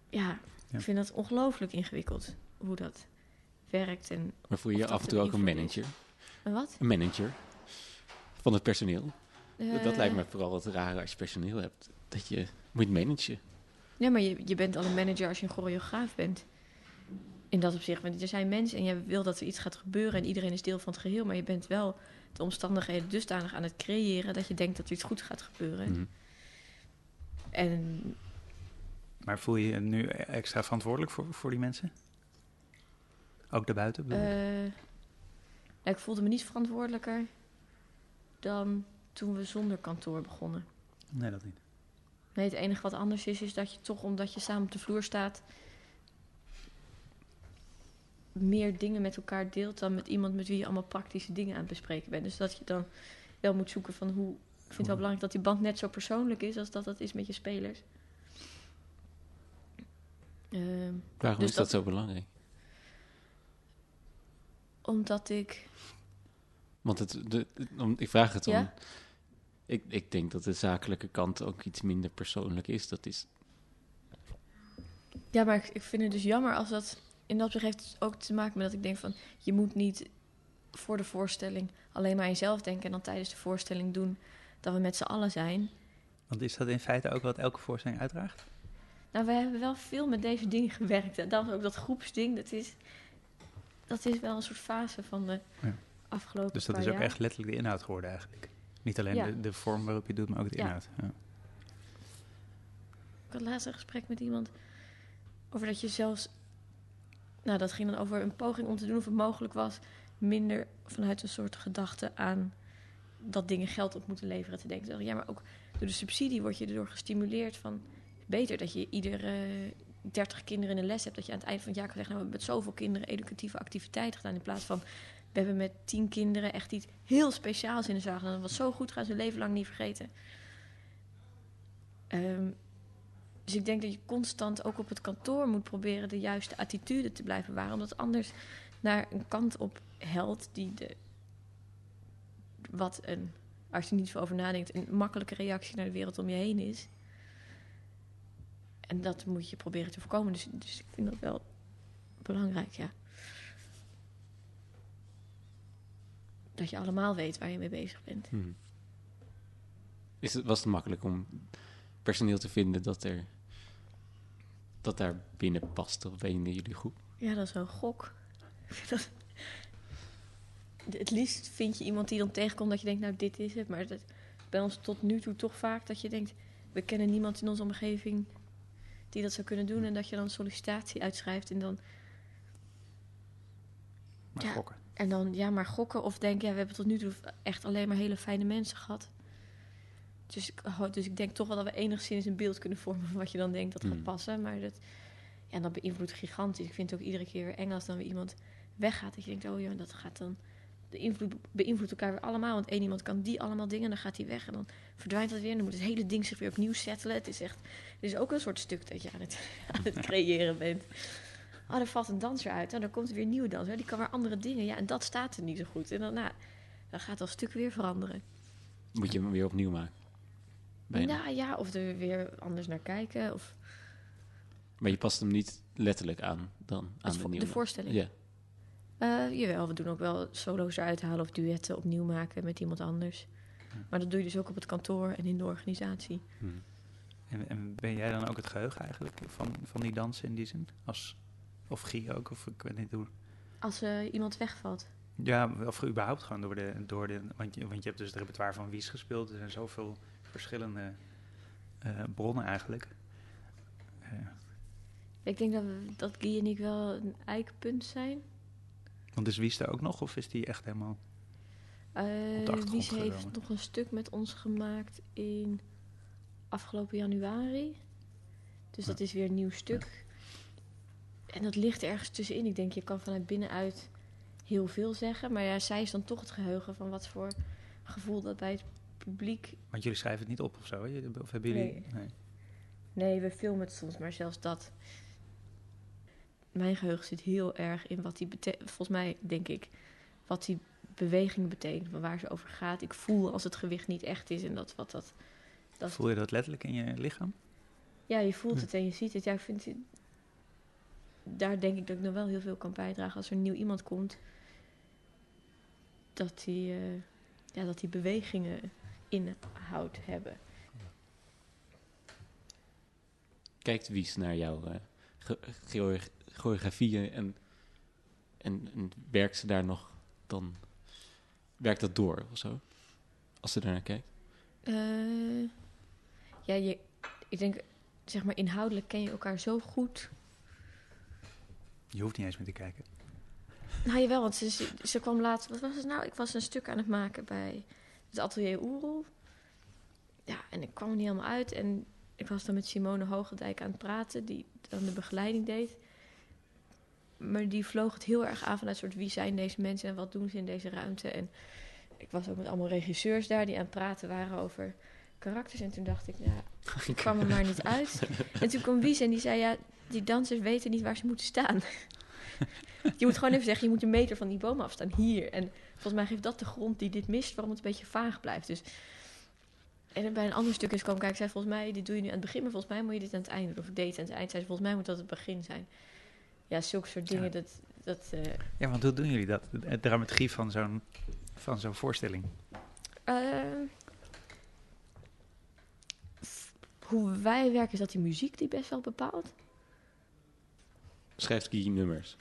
Ja, Ja. ik vind dat ongelooflijk ingewikkeld. Hoe dat werkt en... Maar voel je je af en toe een ook een manager? En wat? Een manager van het personeel. dat Eh, lijkt me vooral wat raar als je personeel hebt. Dat je moet managen. Ja, maar je, je bent al een manager als je een choreograaf bent. In dat opzicht. Want er zijn mensen en je wil dat er iets gaat gebeuren en iedereen is deel van het geheel. Maar je bent wel de omstandigheden dusdanig aan het creëren dat je denkt dat er iets goed gaat gebeuren. Mhm. En Maar voel je je nu extra verantwoordelijk voor, voor die mensen? Ook daarbuiten? Eh, nou, ik voelde me niet verantwoordelijker dan toen we zonder kantoor begonnen. nee, dat niet. Nee, het enige wat anders is, is dat je toch, omdat je samen op de vloer staat, meer dingen met elkaar deelt dan met iemand met wie je allemaal praktische dingen aan het bespreken bent. Dus dat je dan wel moet zoeken van hoe. Ik vind het wel belangrijk dat die band net zo persoonlijk is als dat dat is met je spelers. Ehm, Waarom Dus is dat, dat- zo belangrijk? omdat ik. Want het, de, om, ik vraag het om... Ja? Ik, ik denk dat de zakelijke kant ook iets minder persoonlijk is. Dat is Ja, maar ik, ik vind het dus jammer als dat. In dat opzicht heeft het ook te maken met dat ik denk van. Je moet niet voor de voorstelling alleen maar aan jezelf denken. En dan tijdens de voorstelling doen dat we met z'n allen zijn. Want is dat in feite ook wat elke voorstelling uitdraagt? Nou, we hebben wel veel met deze dingen gewerkt. En dat ook dat groepsding. Dat is, dat is wel een soort fase van de Ja. afgelopen Dus dat is ook jaar. echt letterlijk de inhoud geworden eigenlijk. Niet alleen Ja. de, de vorm waarop je het doet, maar ook de Ja. inhoud. Ja. Ik had laatst een gesprek met iemand over dat je zelfs... Nou, dat ging dan over een poging om te doen of het mogelijk was... minder vanuit een soort gedachte aan dat dingen geld op moeten leveren te denken. Ja, maar ook door de subsidie word je erdoor gestimuleerd van... beter dat je iedere 30 kinderen in een les hebt... dat je aan het eind van het jaar kan zeggen... nou, we hebben met zoveel kinderen educatieve activiteiten gedaan... in plaats van, we hebben met 10 kinderen echt iets heel speciaals in de zaal gedaan... wat zo goed gaan ze leven lang niet vergeten. Ehm, dus ik denk dat je constant ook op het kantoor moet proberen de juiste attitude te blijven bewaren. Omdat anders naar een kant op helpt die de. Wat een. Als je niet zo over nadenkt, een makkelijke reactie naar de wereld om je heen is. En dat moet je proberen te voorkomen. Dus, dus ik vind dat wel belangrijk, ja. Dat je allemaal weet waar je mee bezig bent. Hmm. Is het, was het makkelijk om personeel te vinden dat er dat daar binnen past of binnen jullie groep? Ja, dat is wel een gok. Dat- het liefst vind je iemand die dan tegenkomt dat je denkt, nou dit is het. Maar dat, bij ons tot nu toe toch vaak dat je denkt, we kennen niemand in onze omgeving die dat zou kunnen doen. En dat je dan een sollicitatie uitschrijft en dan, Maar Ja. gokken. en dan ja, maar gokken. Of denk, ja, we hebben tot nu toe echt alleen maar hele fijne mensen gehad. Dus ik, ho- dus ik denk toch wel dat we enigszins een beeld kunnen vormen van wat je dan denkt dat gaat Hmm. passen. Maar dat, ja, dat beïnvloedt gigantisch. Ik vind het ook iedere keer weer eng als dan weer iemand weggaat. Dat je denkt, oh ja, dat gaat dan... De invloed beïnvloedt elkaar weer allemaal. Want één iemand kan die allemaal dingen, dan gaat hij weg. En dan verdwijnt dat weer. En dan moet het hele ding zich weer opnieuw settelen. Het is echt... Het is ook een soort stuk dat je aan het, <laughs> aan het creëren bent. Oh, er valt een danser uit. En dan komt er weer een nieuwe danser. Die kan weer andere dingen. Ja, en dat staat er niet zo goed. En dan, nou, dan gaat dat stuk weer veranderen. Moet je hem weer opnieuw maken? Bijna. Nou ja, of er weer anders naar kijken. Of Maar je past hem niet letterlijk aan dan aan de nieuwe. de voorstelling. Ja. Eh, jawel, we doen ook wel solo's eruit halen of duetten opnieuw maken met iemand anders. Maar dat doe je dus ook op het kantoor en in de organisatie. Hmm. En, en ben jij dan ook het geheugen eigenlijk van, van die dansen in die zin? Als, of Guy ook, of ik weet niet hoe. Als eh, iemand wegvalt. Ja, of überhaupt gewoon door de... Door de want, je, want je hebt dus het repertoire van Wies gespeeld. Er zijn zoveel verschillende eh, bronnen eigenlijk. Eh, Ik denk dat, we, dat Guy en ik wel een eikpunt zijn. want is Wies er ook nog, of is die echt helemaal... Achtergrond Wies heeft nog een stuk met ons gemaakt in afgelopen januari. Dus dat is weer een nieuw stuk. En dat ligt ergens tussenin. Ik denk, je kan vanuit binnenuit heel veel zeggen. Maar ja, zij is dan toch het geheugen van wat voor gevoel dat bij het publiek... Want jullie schrijven het niet op of zo, hè? Of hebben jullie... Nee. Nee, we filmen het soms, maar zelfs dat... Mijn geheugen zit heel erg in wat die betekent. Volgens mij denk ik wat die beweging betekent, van waar ze over gaat. Ik voel als het gewicht niet echt is en dat wat dat. dat Voel je dat letterlijk in je lichaam? ja, je voelt het en je ziet het. Ja, ik vind het- daar denk ik dat ik nog wel heel veel kan bijdragen als er nieuw iemand komt. Dat die, eh, ja, dat die bewegingen inhoud hebben. Kijkt Wies naar jouw eh, ge- choreo- choreografieën en, en, en werkt ze daar nog dan... Werkt dat door of zo? Als ze daarnaar kijkt? Eh, ja, je, ik denk, zeg maar, inhoudelijk ken je elkaar zo goed. Je hoeft niet eens meer te kijken. Nou jawel, want ze, ze, ze kwam laatst... Wat was het nou? Ik was een stuk aan het maken bij het atelier Oerol. Ja, en ik kwam er niet helemaal uit. En ik was dan met Simone Hogendijk aan het praten, die dan de begeleiding deed. Maar die vloog het heel erg aan vanuit soort wie zijn deze mensen en wat doen ze in deze ruimte. En ik was ook met allemaal regisseurs daar die aan het praten waren over karakters. En toen dacht ik, nou, <laughs> ik kwam er maar niet uit. En toen kwam Wies en die zei, ja, die dansers weten niet waar ze moeten staan. <laughs> je moet gewoon even zeggen, je moet een meter van die boom afstaan, hier. En volgens mij geeft dat de grond die dit mist, waarom het een beetje vaag blijft. Dus en bij een ander stuk is komen kijken, zei volgens mij, dit doe je nu aan het begin, maar volgens mij moet je dit aan het einde doen. Of ik deed het aan het eind, zei ze, volgens mij moet dat het begin zijn. Ja, zulke soort dingen, Ja. dat... dat eh, Ja, want hoe doen jullie dat? De dramaturgie van zo'n van zo'n voorstelling. eh, f- hoe wij werken is dat die muziek die best wel bepaalt. Schrijft Guy nummers.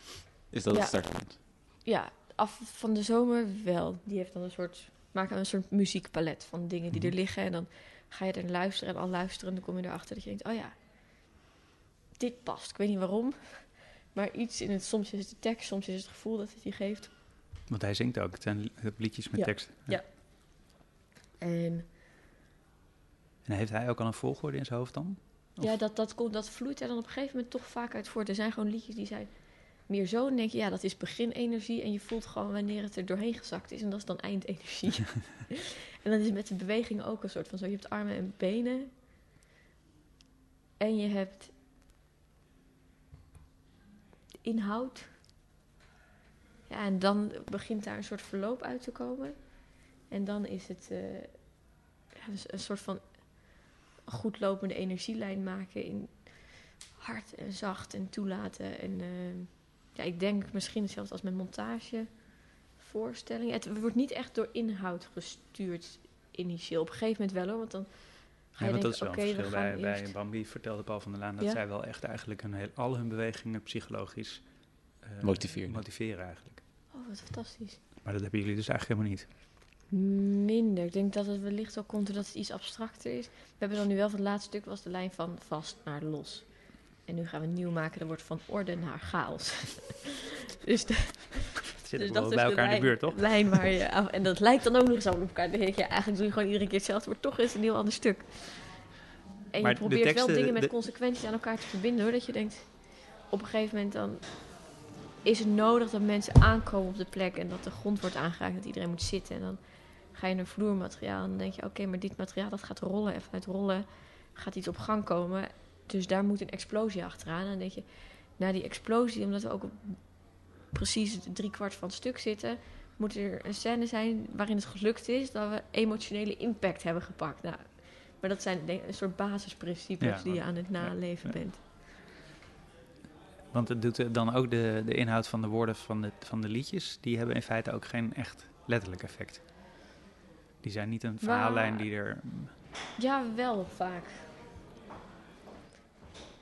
Is dat Ja. het startpunt? Ja, af van de zomer wel. Die heeft dan een soort, maakt dan een soort muziekpalet van dingen die er Mhm. liggen. En dan ga je er luisteren en al luisteren. En dan kom je erachter dat je denkt, oh ja, dit past. Ik weet niet waarom. <laughs> Maar iets in het, soms is het de tekst, soms is het het gevoel dat het je geeft. Want hij zingt ook. Het zijn li- liedjes met Ja. tekst. Ja. En En heeft hij ook al een volgorde in zijn hoofd dan? Of- ja, dat, dat, komt, dat vloeit er dan op een gegeven moment toch vaak uit voort. Er zijn gewoon liedjes die zijn meer zo. En dan denk je, ja, dat is beginenergie. En je voelt gewoon wanneer het er doorheen gezakt is. En dat is dan eindenergie. <laughs> en dan is met de beweging ook een soort van zo. Je hebt armen en benen. En je hebt inhoud. Ja, en dan begint daar een soort verloop uit te komen. En dan is het eh, ja, dus een soort van goed lopende energielijn maken in hard en zacht en toelaten. En eh, ja, ik denk misschien hetzelfde als met montage, voorstellingen. Het wordt niet echt door inhoud gestuurd initieel. Op een gegeven moment wel hoor, want dan ga Ja, je want dat is denken, wel oké, een we verschil. gaan Bij. Bambi vertelde Paul van der Laan dat Ja? zij wel echt eigenlijk een heel, al hun bewegingen psychologisch eh, Motiveren. motiveren eigenlijk. Oh, wat fantastisch. Maar dat hebben jullie dus eigenlijk helemaal niet. Minder. Ik denk dat het wellicht ook komt doordat het iets abstracter is. We hebben dan nu wel van het laatste stuk was de lijn van vast naar los. En nu gaan we nieuw maken. Dat wordt van orde naar chaos. <laughs> dus de, <laughs> zit dus dat bij de elkaar in de buurt, toch? lijn waar je <laughs> en dat lijkt dan ook nog eens op elkaar. Dan denk je, eigenlijk doe je gewoon iedere keer hetzelfde, maar toch is het een heel ander stuk. En Maar je de probeert wel dingen met de- consequenties aan elkaar te verbinden, hoor. Dat je denkt, op een gegeven moment dan is het nodig dat mensen aankomen op de plek en dat de grond wordt aangeraakt, dat iedereen moet zitten. En dan ga je naar vloermateriaal en dan denk je, oké, maar dit materiaal dat gaat rollen en vanuit rollen gaat iets op gang komen. Dus daar moet een explosie achteraan. En dan denk je, na die explosie, omdat we ook op precies drie kwart van het stuk zitten, moet er een scène zijn waarin het gelukt is dat we emotionele impact hebben gepakt. Nou, maar dat zijn een soort basisprincipes Ja, die je aan het naleven ja. bent. Want het doet dan ook de, de inhoud van de woorden van de, van de liedjes, die hebben in feite ook geen echt letterlijk effect. Die zijn niet een verhaallijn die er... Ja, wel vaak.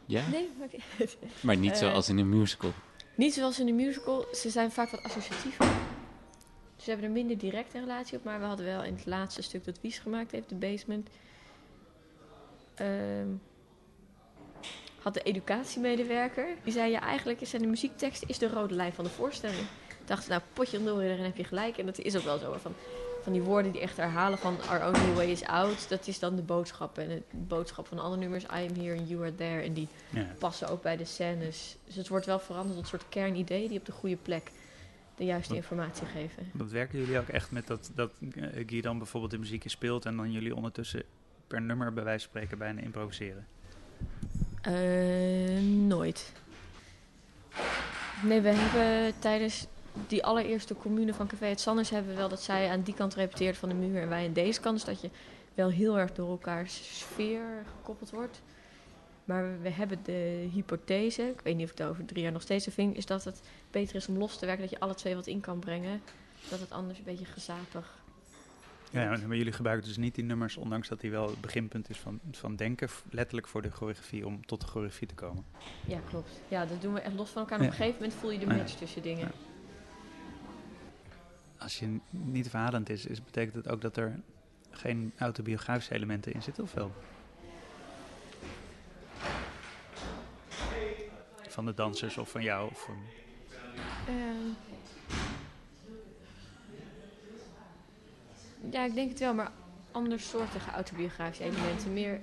Ja? Nee, maakt niet. <laughs> Maar niet Eh, zoals in een musical. Niet zoals in de musical, ze zijn vaak wat associatiever. Ze hebben er minder direct een relatie op, maar we hadden wel in het laatste stuk dat Wies gemaakt heeft, de basement. ehm, had de educatiemedewerker, die zei ja, eigenlijk zijn de muziektekst is de rode lijn van de voorstelling. Ik dacht, nou, potje door, daarin heb je gelijk. En dat is ook wel zo. Van, van die woorden die echt herhalen van Our only way is out, dat is dan de boodschap. En de boodschap van andere nummers, I am here and you are there. En die Ja. passen ook bij de scènes. Dus het wordt wel veranderd tot een soort kernidee die op de goede plek de juiste informatie geven. Dat werken jullie ook echt met dat, dat eh, Guy dan bijvoorbeeld de muziekje speelt en dan jullie ondertussen per nummer bij wijze van spreken bijna improviseren? Eh, nooit. Nee, we hebben tijdens die allereerste commune van Café het Sanders hebben we wel dat zij aan die kant repeteert van de muur en wij aan deze kant. Dus dat je wel heel erg door elkaar sfeer gekoppeld wordt. Maar we hebben de hypothese, ik weet niet of ik het over drie jaar nog steeds vind, is dat het beter is om los te werken, dat je alle twee wat in kan brengen. Dat het anders een beetje gezapig. Ja, maar jullie gebruiken dus niet die nummers, ondanks dat die wel het beginpunt is van, van denken, letterlijk voor de choreografie, om tot de choreografie te komen. Ja, klopt. Ja, dat doen we echt los van elkaar. En op een gegeven moment voel je de match tussen dingen. Ja als je niet verhalend is, is, betekent het ook dat er geen autobiografische elementen in zitten, of wel? Van de dansers of van jou? Of van... Ehm, ja, ik denk het wel, maar andersoortige autobiografische elementen. Meer.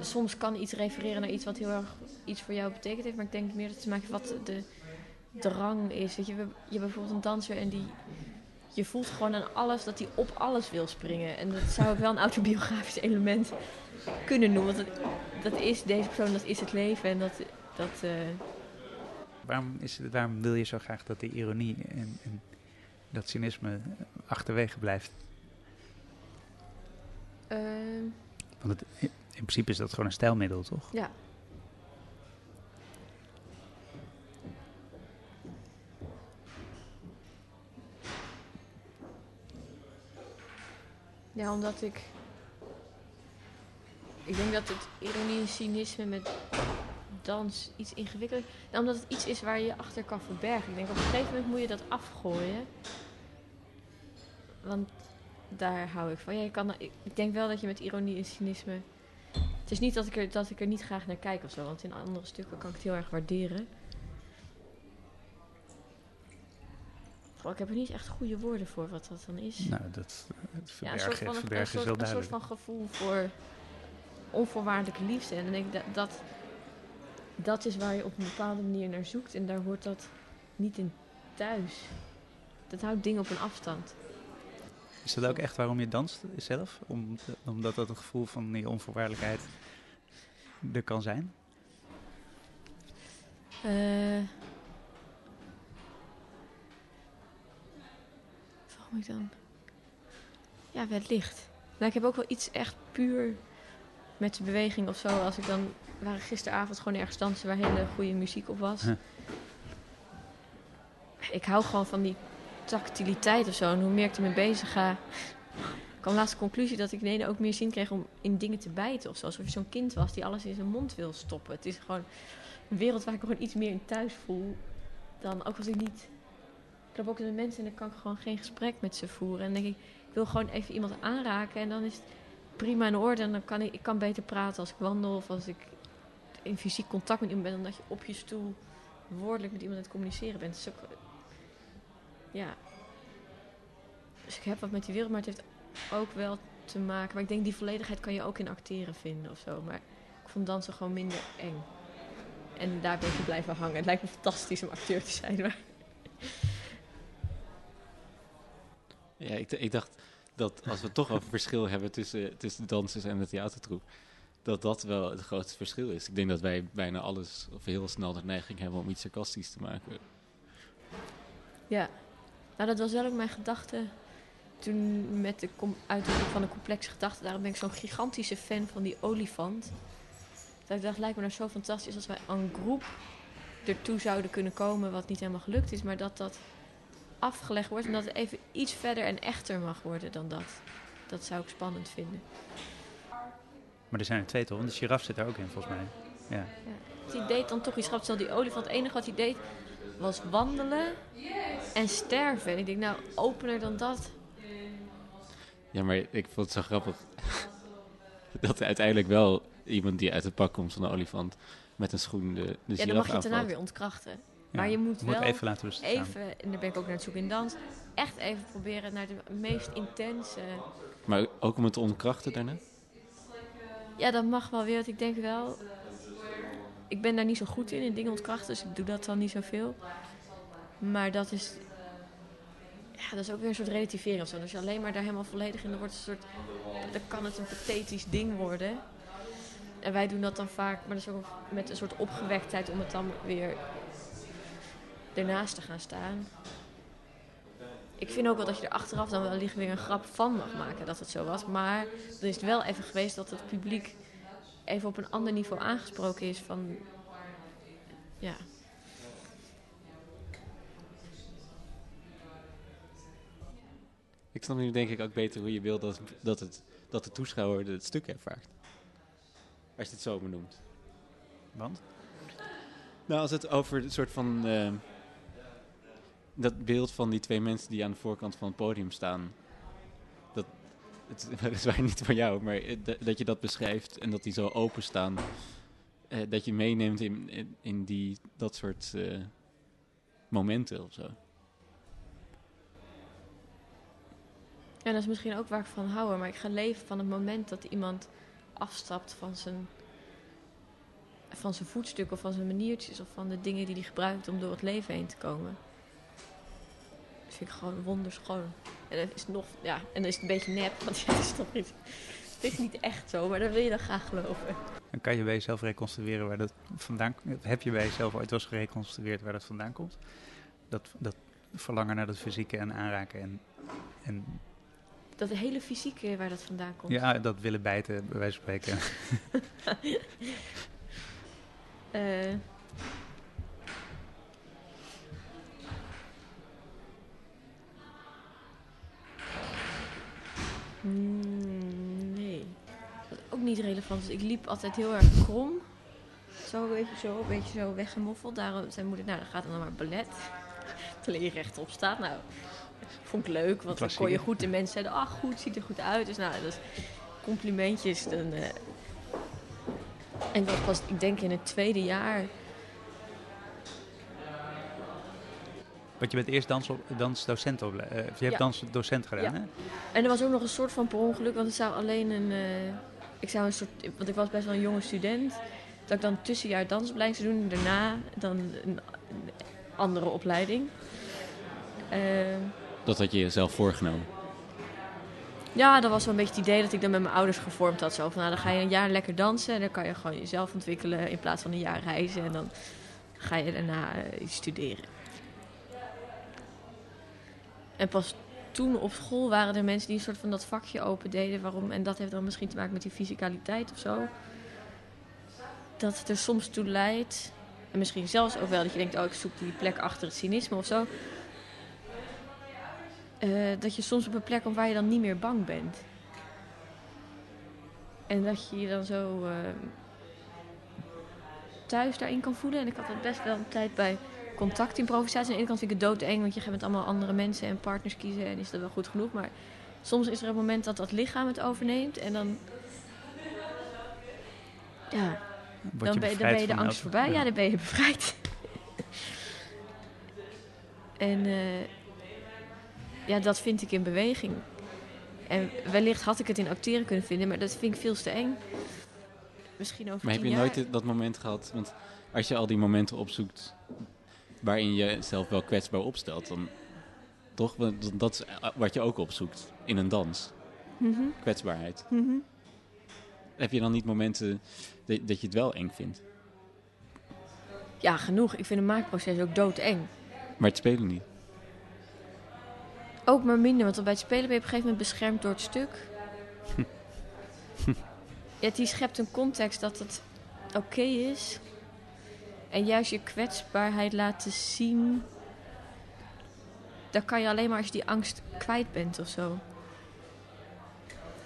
Soms kan iets refereren naar iets wat heel erg iets voor jou betekend heeft, maar ik denk meer dat het te maken heeft wat de drang is. Weet je, je hebt bijvoorbeeld een danser en die... Je voelt gewoon aan alles dat hij op alles wil springen. En dat zou ik wel een <laughs> autobiografisch element kunnen noemen. Want dat, dat is deze persoon, dat is het leven. En dat, dat, eh, Waarom, is het, waarom wil je zo graag dat die ironie en, en dat cynisme achterwege blijft? ehm, Want het, in principe is dat gewoon een stijlmiddel, toch? Ja. Ja, omdat ik... Ik denk dat het ironie en cynisme met dans iets ingewikkeld is. Omdat het iets is waar je je achter kan verbergen. Ik denk op een gegeven moment moet je dat afgooien. Want daar hou ik van. Je kan, ik denk wel dat je met ironie en cynisme... Het is niet dat ik, er, dat ik er niet graag naar kijk of zo, want in andere stukken kan ik het heel erg waarderen. Ik heb er niet echt goede woorden voor wat dat dan is. Nou, dat het ja, een verbergen, soort van, een verbergen is een soort van gevoel voor onvoorwaardelijke liefde. En dan denk ik dat, dat dat is waar je op een bepaalde manier naar zoekt. En daar hoort dat niet in thuis. Dat houdt dingen op een afstand. Is dat ook echt waarom je danst zelf? Om, omdat dat een gevoel van die onvoorwaardelijkheid er kan zijn? Eh waarom ik dan? Ja, wellicht. Nou, ik heb ook wel iets echt puur met de beweging of zo. Als ik dan... We waren gisteravond gewoon ergens dansen waar hele goede muziek op was. Huh. Ik hou gewoon van die tactiliteit of zo. En hoe meer ik ermee bezig ga... Ik kwam laatst de conclusie dat ik ineens ook meer zin kreeg om in dingen te bijten of zo. Alsof je zo'n kind was die alles in zijn mond wil stoppen. Het is gewoon een wereld waar ik gewoon iets meer in thuis voel dan ook als ik niet. Loop ook met mensen en dan kan ik gewoon geen gesprek met ze voeren. En dan denk ik, ik wil gewoon even iemand aanraken en dan is het prima in orde. En dan kan ik, ik kan beter praten als ik wandel of als ik in fysiek contact met iemand ben, dan dat je op je stoel woordelijk met iemand aan het communiceren bent. Dus ja. Dus ik heb wat met die wereld, maar het heeft ook wel te maken. Maar ik denk die volledigheid kan je ook in acteren vinden of zo. Maar ik vond dansen gewoon minder eng. En daar ben ik blijven hangen. Het lijkt me fantastisch om acteur te zijn. Maar Ja, ik, ik dacht dat als we toch over verschil hebben tussen, tussen de dansers en de theatertroep, dat dat wel het grootste verschil is. Ik denk dat wij bijna alles, of heel snel de neiging hebben om iets sarcastisch te maken. ja, nou dat was wel ook mijn gedachte toen met de uitdrukking van een complexe gedachte. Daarom ben ik zo'n gigantische fan van die olifant. Dat ik dacht, lijkt me nou zo fantastisch als wij een groep ertoe zouden kunnen komen, wat niet helemaal gelukt is, maar dat dat afgelegd wordt en dat het even iets verder en echter mag worden dan dat. Dat zou ik spannend vinden. Maar er zijn er twee toch? Want de giraf zit er ook in, volgens mij. Ja. Die deed dan toch iets grappigs. Die olifant, het enige wat hij deed was wandelen en sterven. En ik denk, nou, opener dan dat. Ja, maar ik vond het zo grappig <laughs> dat er uiteindelijk wel iemand die uit het pak komt van de olifant met een schoen de, de Ja, dan mag je het daarna weer ontkrachten. Ja, Maar je moet wel even laten bestaan. Even, en daar ben ik ook naar het zoeken in dans, echt even proberen naar de meest intense... Maar ook om het te ontkrachten daarna? Ja, dat mag wel weer, want ik denk wel... Ik ben daar niet zo goed in, in dingen ontkrachten, dus ik doe dat dan niet zoveel. Maar dat is... Ja, dat is ook weer een soort relativering of zo. Als je alleen maar daar helemaal volledig in, dan wordt het een soort... Dan kan het een pathetisch ding worden. En wij doen dat dan vaak, maar dat is ook met een soort opgewektheid om het dan weer ernaast te gaan staan. Ik vind ook wel dat je er achteraf dan wellicht weer een grap van mag maken dat het zo was. Maar dan is het wel even geweest dat het publiek even op een ander niveau aangesproken is van... Ja, Ik snap nu denk ik ook beter hoe je wil dat, dat, het, dat de toeschouwer het stuk ervaart. Als je het zo benoemt. Want? Nou, als het over een soort van... eh, dat beeld van die twee mensen die aan de voorkant van het podium staan. Dat, het <laughs> is weliswaar niet van jou, maar eh, dat- je dat beschrijft en dat die zo openstaan. eh dat je meeneemt in, in, die, dat soort eh, momenten of zo. En dat is misschien ook waar ik van hou, maar ik ga leven van het moment dat iemand afstapt van zijn, van zijn voetstuk of van zijn maniertjes of van de dingen die hij gebruikt om door het leven heen te komen. Dat vind ik gewoon wonderschoon. En dat is nog, ja, en dan is het een beetje nep, want ja, <laughs> het is toch niet, het is niet echt zo, maar dat wil je dan graag geloven. Dan kan je bij jezelf reconstrueren waar dat vandaan komt. Heb je bij jezelf ooit eens gereconstrueerd waar dat vandaan komt? Dat, dat verlangen naar dat fysieke en aanraken en, en Dat hele fysieke waar dat vandaan komt. ja, dat willen bijten, bij wijze van spreken. <laughs> Eh. Mm, nee. Wat ook niet relevant is. Ik liep altijd heel erg krom. Zo, weet je, zo, een beetje zo weggemoffeld. Daarom zei moeder, nou, dan gaat dan maar ballet. <laughs> Terwijl je rechtop staat. Nou, vond ik leuk, want dan kon je goed. De mensen zeiden, ach, goed, ziet er goed uit. Dus nou, dat is complimentjes. Dan, eh, en dat was, ik denk, in het tweede jaar. Want je bent eerst dans op, dansdocent op, eh, je hebt Ja. dansdocent gedaan, Ja. hè? En er was ook nog een soort van per ongeluk, want het zou alleen een. eh, ik zou een soort. Want ik was best wel een jonge student. Dat ik dan tussenjaar dansopleiding zou doen. En daarna dan een, een andere opleiding. Eh, Dat had je jezelf voorgenomen. ja, dat was wel een beetje het idee dat ik dan met mijn ouders gevormd had. Zo van, nou, dan ga je een jaar lekker dansen. En dan kan je gewoon jezelf ontwikkelen in plaats van een jaar reizen. En dan ga je daarna eh, iets studeren. En pas toen op school waren er mensen die een soort van dat vakje open deden. Waarom? En dat heeft dan misschien te maken met die fysicaliteit of zo. Dat het er soms toe leidt. En misschien zelfs ook wel dat je denkt, oh, ik zoek die plek achter het cynisme of zo. Eh, dat je soms op een plek komt waar je dan niet meer bang bent. En dat je je dan zo eh, thuis daarin kan voelen. En ik had dat best wel een tijd bij contactimprovisatie. Aan de ene kant vind ik het doodeng, want je gaat met allemaal andere mensen en partners kiezen. En is dat wel goed genoeg. Maar soms is er een moment dat dat lichaam het overneemt. En dan, ja, Word dan je ben, dan ben je de angst voorbij. Ja, dan ben je bevrijd. en eh, ja, dat vind ik in beweging. En wellicht had ik het in acteren kunnen vinden, maar dat vind ik veel te eng. Misschien over Maar heb je jaar. nooit dat moment gehad? Want als je al die momenten opzoekt waarin je jezelf wel kwetsbaar opstelt, dan toch? Want dat is eh, wat je ook opzoekt in een dans. Mhm, Kwetsbaarheid. mhm. Heb je dan niet momenten dat, dat je het wel eng vindt? Ja, genoeg. Ik vind een maakproces ook doodeng. Maar het spelen niet. Ook maar minder, want bij het spelen ben je op een gegeven moment beschermd door het stuk. <laughs> ja, die schept een context dat het oké is. En juist je kwetsbaarheid laten zien. Dat kan je alleen maar als je die angst kwijt bent of zo.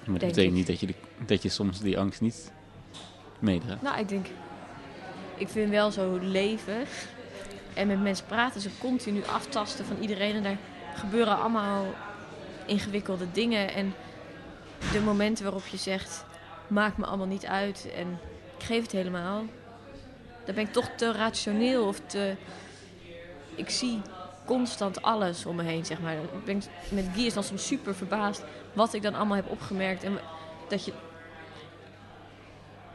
Maar dat betekent ik. niet dat je, dat je soms die angst niet meedraagt. Nou, ik denk. Ik vind wel zo leven. En met mensen praten, ze continu aftasten van iedereen. En daar gebeuren allemaal ingewikkelde dingen. En de momenten waarop je zegt: maakt me allemaal niet uit. En ik geef het helemaal. Dan ben ik toch te rationeel of te. Ik zie constant alles om me heen, zeg maar. Ik ben met Guy is dan soms super verbaasd wat ik dan allemaal heb opgemerkt. En dat je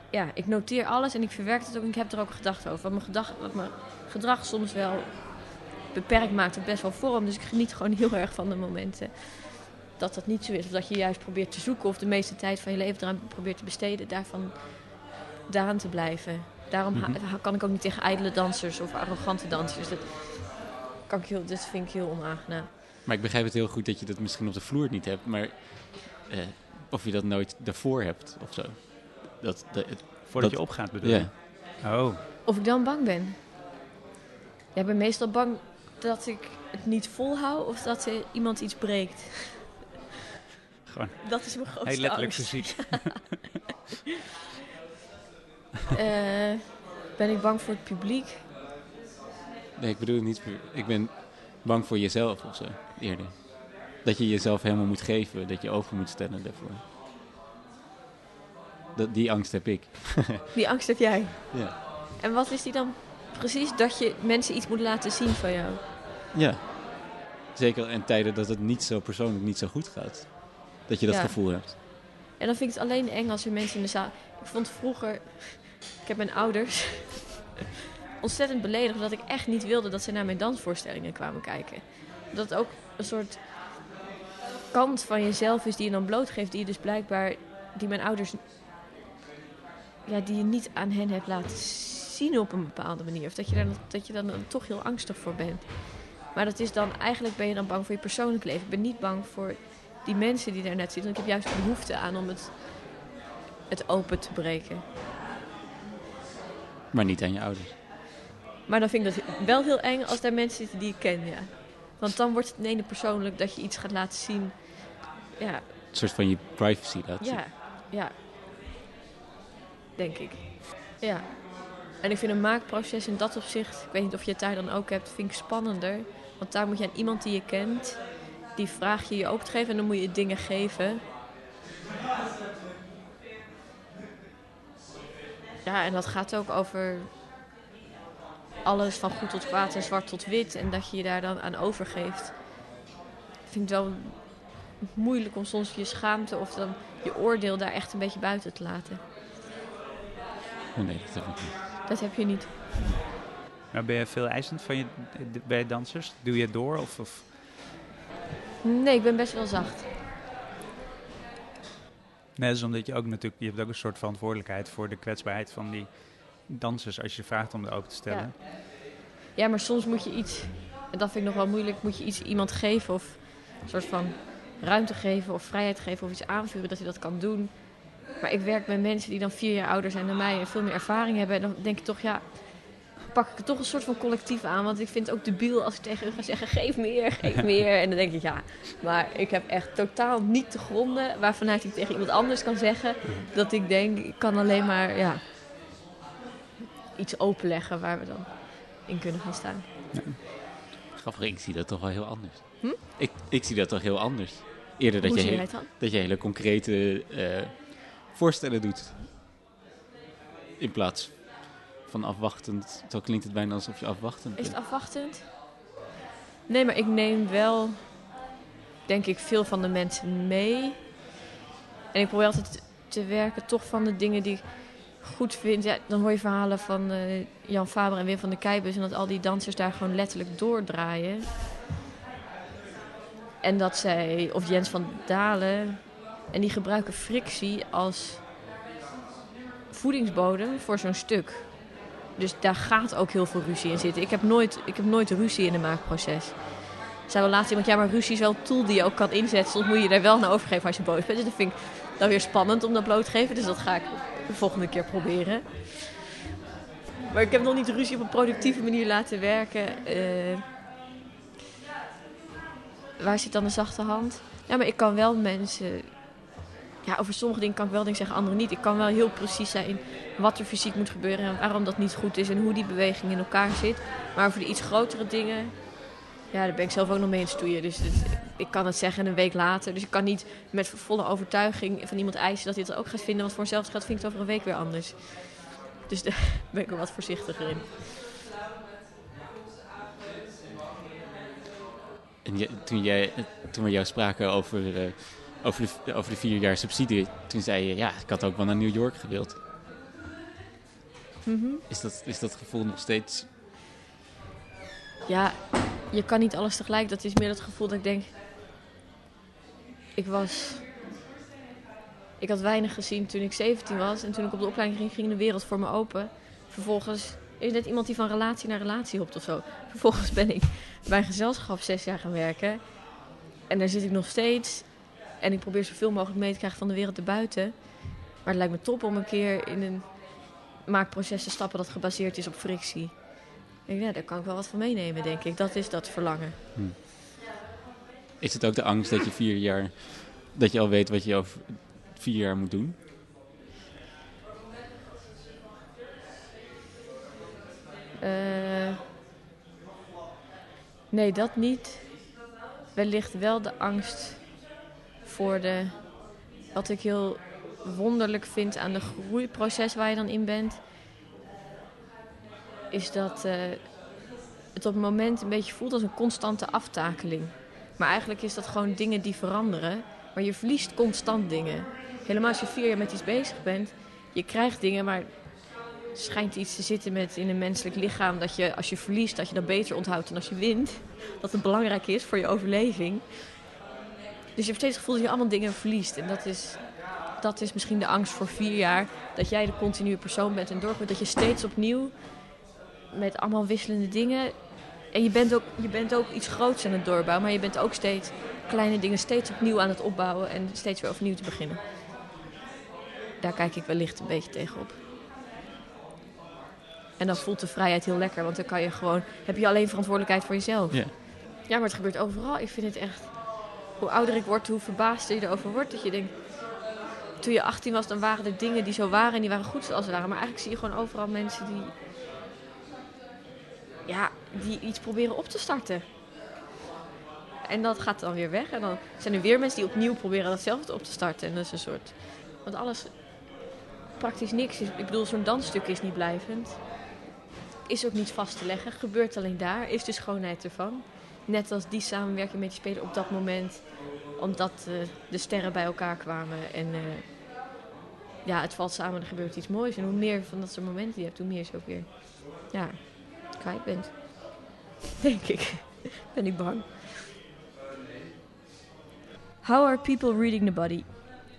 ja, ik noteer alles en ik verwerk het ook en ik heb er ook gedachten over. Wat mijn, wat mijn gedrag soms wel beperkt maakt, op best wel vorm. Dus ik geniet gewoon heel erg van de momenten dat dat niet zo is. Of dat je juist probeert te zoeken of de meeste tijd van je leven eraan probeert te besteden, daarvan daaraan te blijven. Daarom Mhm. kan ik ook niet tegen ijdele dansers of arrogante dansers. Dat, kan ik heel, dat vind ik heel onaangenaam. Maar ik begrijp het heel goed dat je dat misschien op de vloer niet hebt, maar eh, of je dat nooit daarvoor hebt of zo. Dat, dat, het- Voordat Dat- je opgaat bedoel ja. je? Oh, Of ik dan bang ben. Ja, ik ben meestal bang dat ik het niet volhoud of dat er iemand iets breekt. gewoon Dat is mijn grootste heel letterlijk angst. fysiek. <laughs> Eh, ben ik bang voor het publiek? Nee, ik bedoel niet. Ik ben bang voor jezelf of zo, eerder. Dat je jezelf helemaal moet geven, dat je over moet stellen daarvoor. Dat, die angst heb ik. <laughs> Die angst heb jij. Ja. En wat is die dan precies? Dat je mensen iets moet laten zien van jou. ja. Zeker in tijden dat het niet zo persoonlijk niet zo goed gaat. dat je dat Ja. gevoel hebt. En dan vind ik het alleen eng als er mensen in de zaal... Ik vond vroeger... Ik heb mijn ouders <laughs> ontzettend beledigd... dat ik echt niet wilde dat ze naar mijn dansvoorstellingen kwamen kijken. Dat ook een soort kant van jezelf is die je dan blootgeeft... die je dus blijkbaar... die mijn ouders... Ja, die je niet aan hen hebt laten zien op een bepaalde manier. Of dat je daar dat je dan toch heel angstig voor bent. Maar dat is dan... Eigenlijk ben je dan bang voor je persoonlijk leven. Ik ben niet bang voor die mensen die daar net zitten. Want ik heb juist behoefte aan om het, het open te breken. Maar niet aan je ouders. Maar dan vind ik dat wel heel eng als daar mensen zitten die ik ken, ja. Want dan wordt het in ene persoonlijk dat je iets gaat laten zien. Ja, Een soort van je privacy laten zien. ja, ja. Denk ik. Ja. En ik vind een maakproces in dat opzicht, ik weet niet of je het daar dan ook hebt, vind ik spannender. Want daar moet je aan iemand die je kent, die vraag je je open te geven en dan moet je dingen geven. Ja, en dat gaat ook over alles van goed tot kwaad en zwart tot wit. En dat je je daar dan aan overgeeft. Ik vind het wel moeilijk om soms je schaamte of dan je oordeel daar echt een beetje buiten te laten. Oh, nee, dat heb ik niet. Dat heb je niet. Maar ben je veel eisend van je, bij dansers? Doe je het door? Of, of Nee, ik ben best wel zacht. Nee, dat is omdat je ook natuurlijk, je hebt ook een soort verantwoordelijkheid voor de kwetsbaarheid van die dansers als je vraagt om het open te stellen. Ja, maar soms moet je iets, en dat vind ik nog wel moeilijk, moet je iets iemand geven of een soort van ruimte geven of vrijheid geven of iets aanvuren dat hij dat kan doen. Maar ik werk met mensen die dan vier jaar ouder zijn dan mij en veel meer ervaring hebben. En dan denk ik toch, ja, pak ik het toch een soort van collectief aan. Want ik vind het ook debiel als ik tegen hun ga zeggen, geef meer, geef <laughs> meer. En dan denk ik, ja, maar ik heb echt totaal niet te gronden waarvanuit ik tegen iemand anders kan zeggen dat ik denk, ik kan alleen maar, ja, iets openleggen waar we dan in kunnen gaan staan. Grappig, ik zie dat toch wel heel anders. Hm? Ik, ik zie dat toch heel anders. Eerder dat Hoe je, heel- dat je hele concrete eh, voorstellen doet. In plaats van afwachtend. Zo klinkt het bijna alsof je afwachtend Is het bent. afwachtend? Nee, maar ik neem wel, denk ik, veel van de mensen mee. En ik probeer altijd te werken toch van de dingen die ik goed vind. Ja, dan hoor je verhalen van eh, Jan Faber en Wim van de Keibus... en dat al die dansers daar gewoon letterlijk doordraaien. En dat zij, of Jens van Dalen... en die gebruiken frictie als voedingsbodem voor zo'n stuk. Dus daar gaat ook heel veel ruzie in zitten. Ik heb nooit, ik heb nooit ruzie in een maakproces. Zei wel laatst iemand, ja, maar ruzie is wel een tool die je ook kan inzetten. Soms moet je er wel naar overgeven als je boos bent. Dus dat vind ik dan weer spannend om dat bloot te geven. Dus dat ga ik de volgende keer proberen. Maar ik heb nog niet ruzie op een productieve manier laten werken. Eh, waar zit dan de zachte hand? Ja, maar ik kan wel mensen... Ja, over sommige dingen kan ik wel dingen zeggen, andere niet. Ik kan wel heel precies zijn wat er fysiek moet gebeuren en waarom dat niet goed is en hoe die beweging in elkaar zit. Maar voor de iets grotere dingen, ja, daar ben ik zelf ook nog mee in het stoeien. Dus ik kan het zeggen een week later. Dus ik kan niet met volle overtuiging van iemand eisen dat hij het ook gaat vinden. Want voor hetzelfde geld vind ik het over een week weer anders. Dus daar <laughs> ben ik er wat voorzichtiger in. En toen, jij, toen we jou spraken over, eh, over, de, over de vier jaar subsidie, toen zei je, ja, ik had ook wel naar New York gewild. Mhm. Is dat, is dat gevoel nog steeds... Ja, je kan niet alles tegelijk. Dat is meer het gevoel dat ik denk. Ik was. Ik had weinig gezien toen ik 17 was. En toen ik op de opleiding ging, ging de wereld voor me open. Vervolgens is net iemand die van relatie naar relatie hopt of zo. Vervolgens ben ik bij een gezelschap zes jaar gaan werken. En daar zit ik nog steeds. En ik probeer zoveel mogelijk mee te krijgen van de wereld erbuiten. Maar het lijkt me top om een keer in een maakproces te stappen dat gebaseerd is op frictie. Ik Ja, daar kan ik wel wat van meenemen, denk ik. Dat is dat verlangen. Is het ook de angst dat je vier jaar... Dat je al weet wat je over vier jaar moet doen? Eh, nee, dat niet. Wellicht wel de angst voor de... Wat ik heel wonderlijk vind aan de groeiproces waar je dan in bent... is dat eh, het op het moment een beetje voelt als een constante aftakeling. Maar eigenlijk is dat gewoon dingen die veranderen. Maar je verliest constant dingen. Helemaal als je vier jaar met iets bezig bent. Je krijgt dingen, maar schijnt iets te zitten met in een menselijk lichaam. Dat je als je verliest, dat je dat beter onthoudt dan als je wint. Dat het belangrijk is voor je overleving. Dus je hebt steeds het gevoel dat je allemaal dingen verliest. En dat is, dat is misschien de angst voor vier jaar. Dat jij de continue persoon bent en doorgaat. Dat je steeds opnieuw met allemaal wisselende dingen. En je bent, ook, je bent ook iets groots aan het doorbouwen. Maar je bent ook steeds kleine dingen steeds opnieuw aan het opbouwen. En steeds weer overnieuw te beginnen. Daar kijk ik wellicht een beetje tegenop. En dan voelt de vrijheid heel lekker. Want dan kan je gewoon, heb je alleen verantwoordelijkheid voor jezelf. Ja. Ja, maar het gebeurt overal. Ik vind het echt... Hoe ouder ik word, hoe verbaasder je erover wordt. Dat je denkt... Toen je 18 was, dan waren er dingen die zo waren en die waren goed zoals ze waren. Maar eigenlijk zie je gewoon overal mensen die... Ja, die iets proberen op te starten. En dat gaat dan weer weg. En dan zijn er weer mensen die opnieuw proberen datzelfde op te starten. En dat is een soort... Want alles... Praktisch niks. Ik bedoel, zo'n dansstuk is niet blijvend. Is ook niet vast te leggen. Gebeurt alleen daar. Is de schoonheid ervan. Net als die samenwerking met die speler op dat moment. Omdat eh, de sterren bij elkaar kwamen. En eh, ja, het valt samen en er gebeurt iets moois. En hoe meer van dat soort momenten je hebt, hoe meer je ook weer ja, kwijt bent. <laughs> Denk ik. <laughs> ben ik bang. How are people reading the body?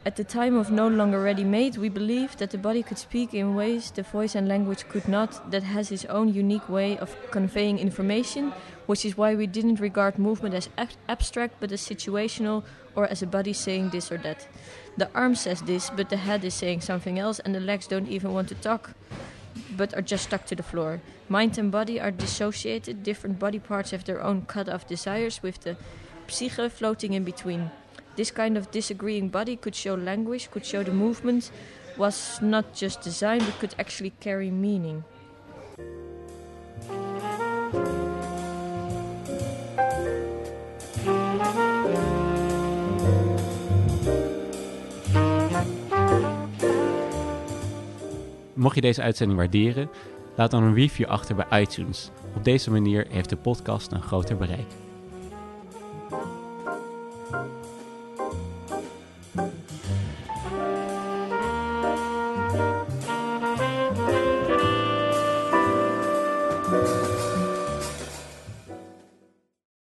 At the time of no longer ready made, we believed that the body could speak in ways the voice and language could not, that has its own unique way of conveying information, which is why we didn't regard movement as ab- abstract but as situational or as a body saying this or that. The arm says this, but the head is saying something else, and the legs don't even want to talk, but are just stuck to the floor. Mind and body are dissociated, different body parts have their own cut off desires, with the psyche floating in between. This kind of disagreeing body could show language, could show the movement was not just design, but could actually carry meaning. Mocht je deze uitzending waarderen, laat dan een review achter bij iTunes. Op deze manier heeft de podcast een groter bereik.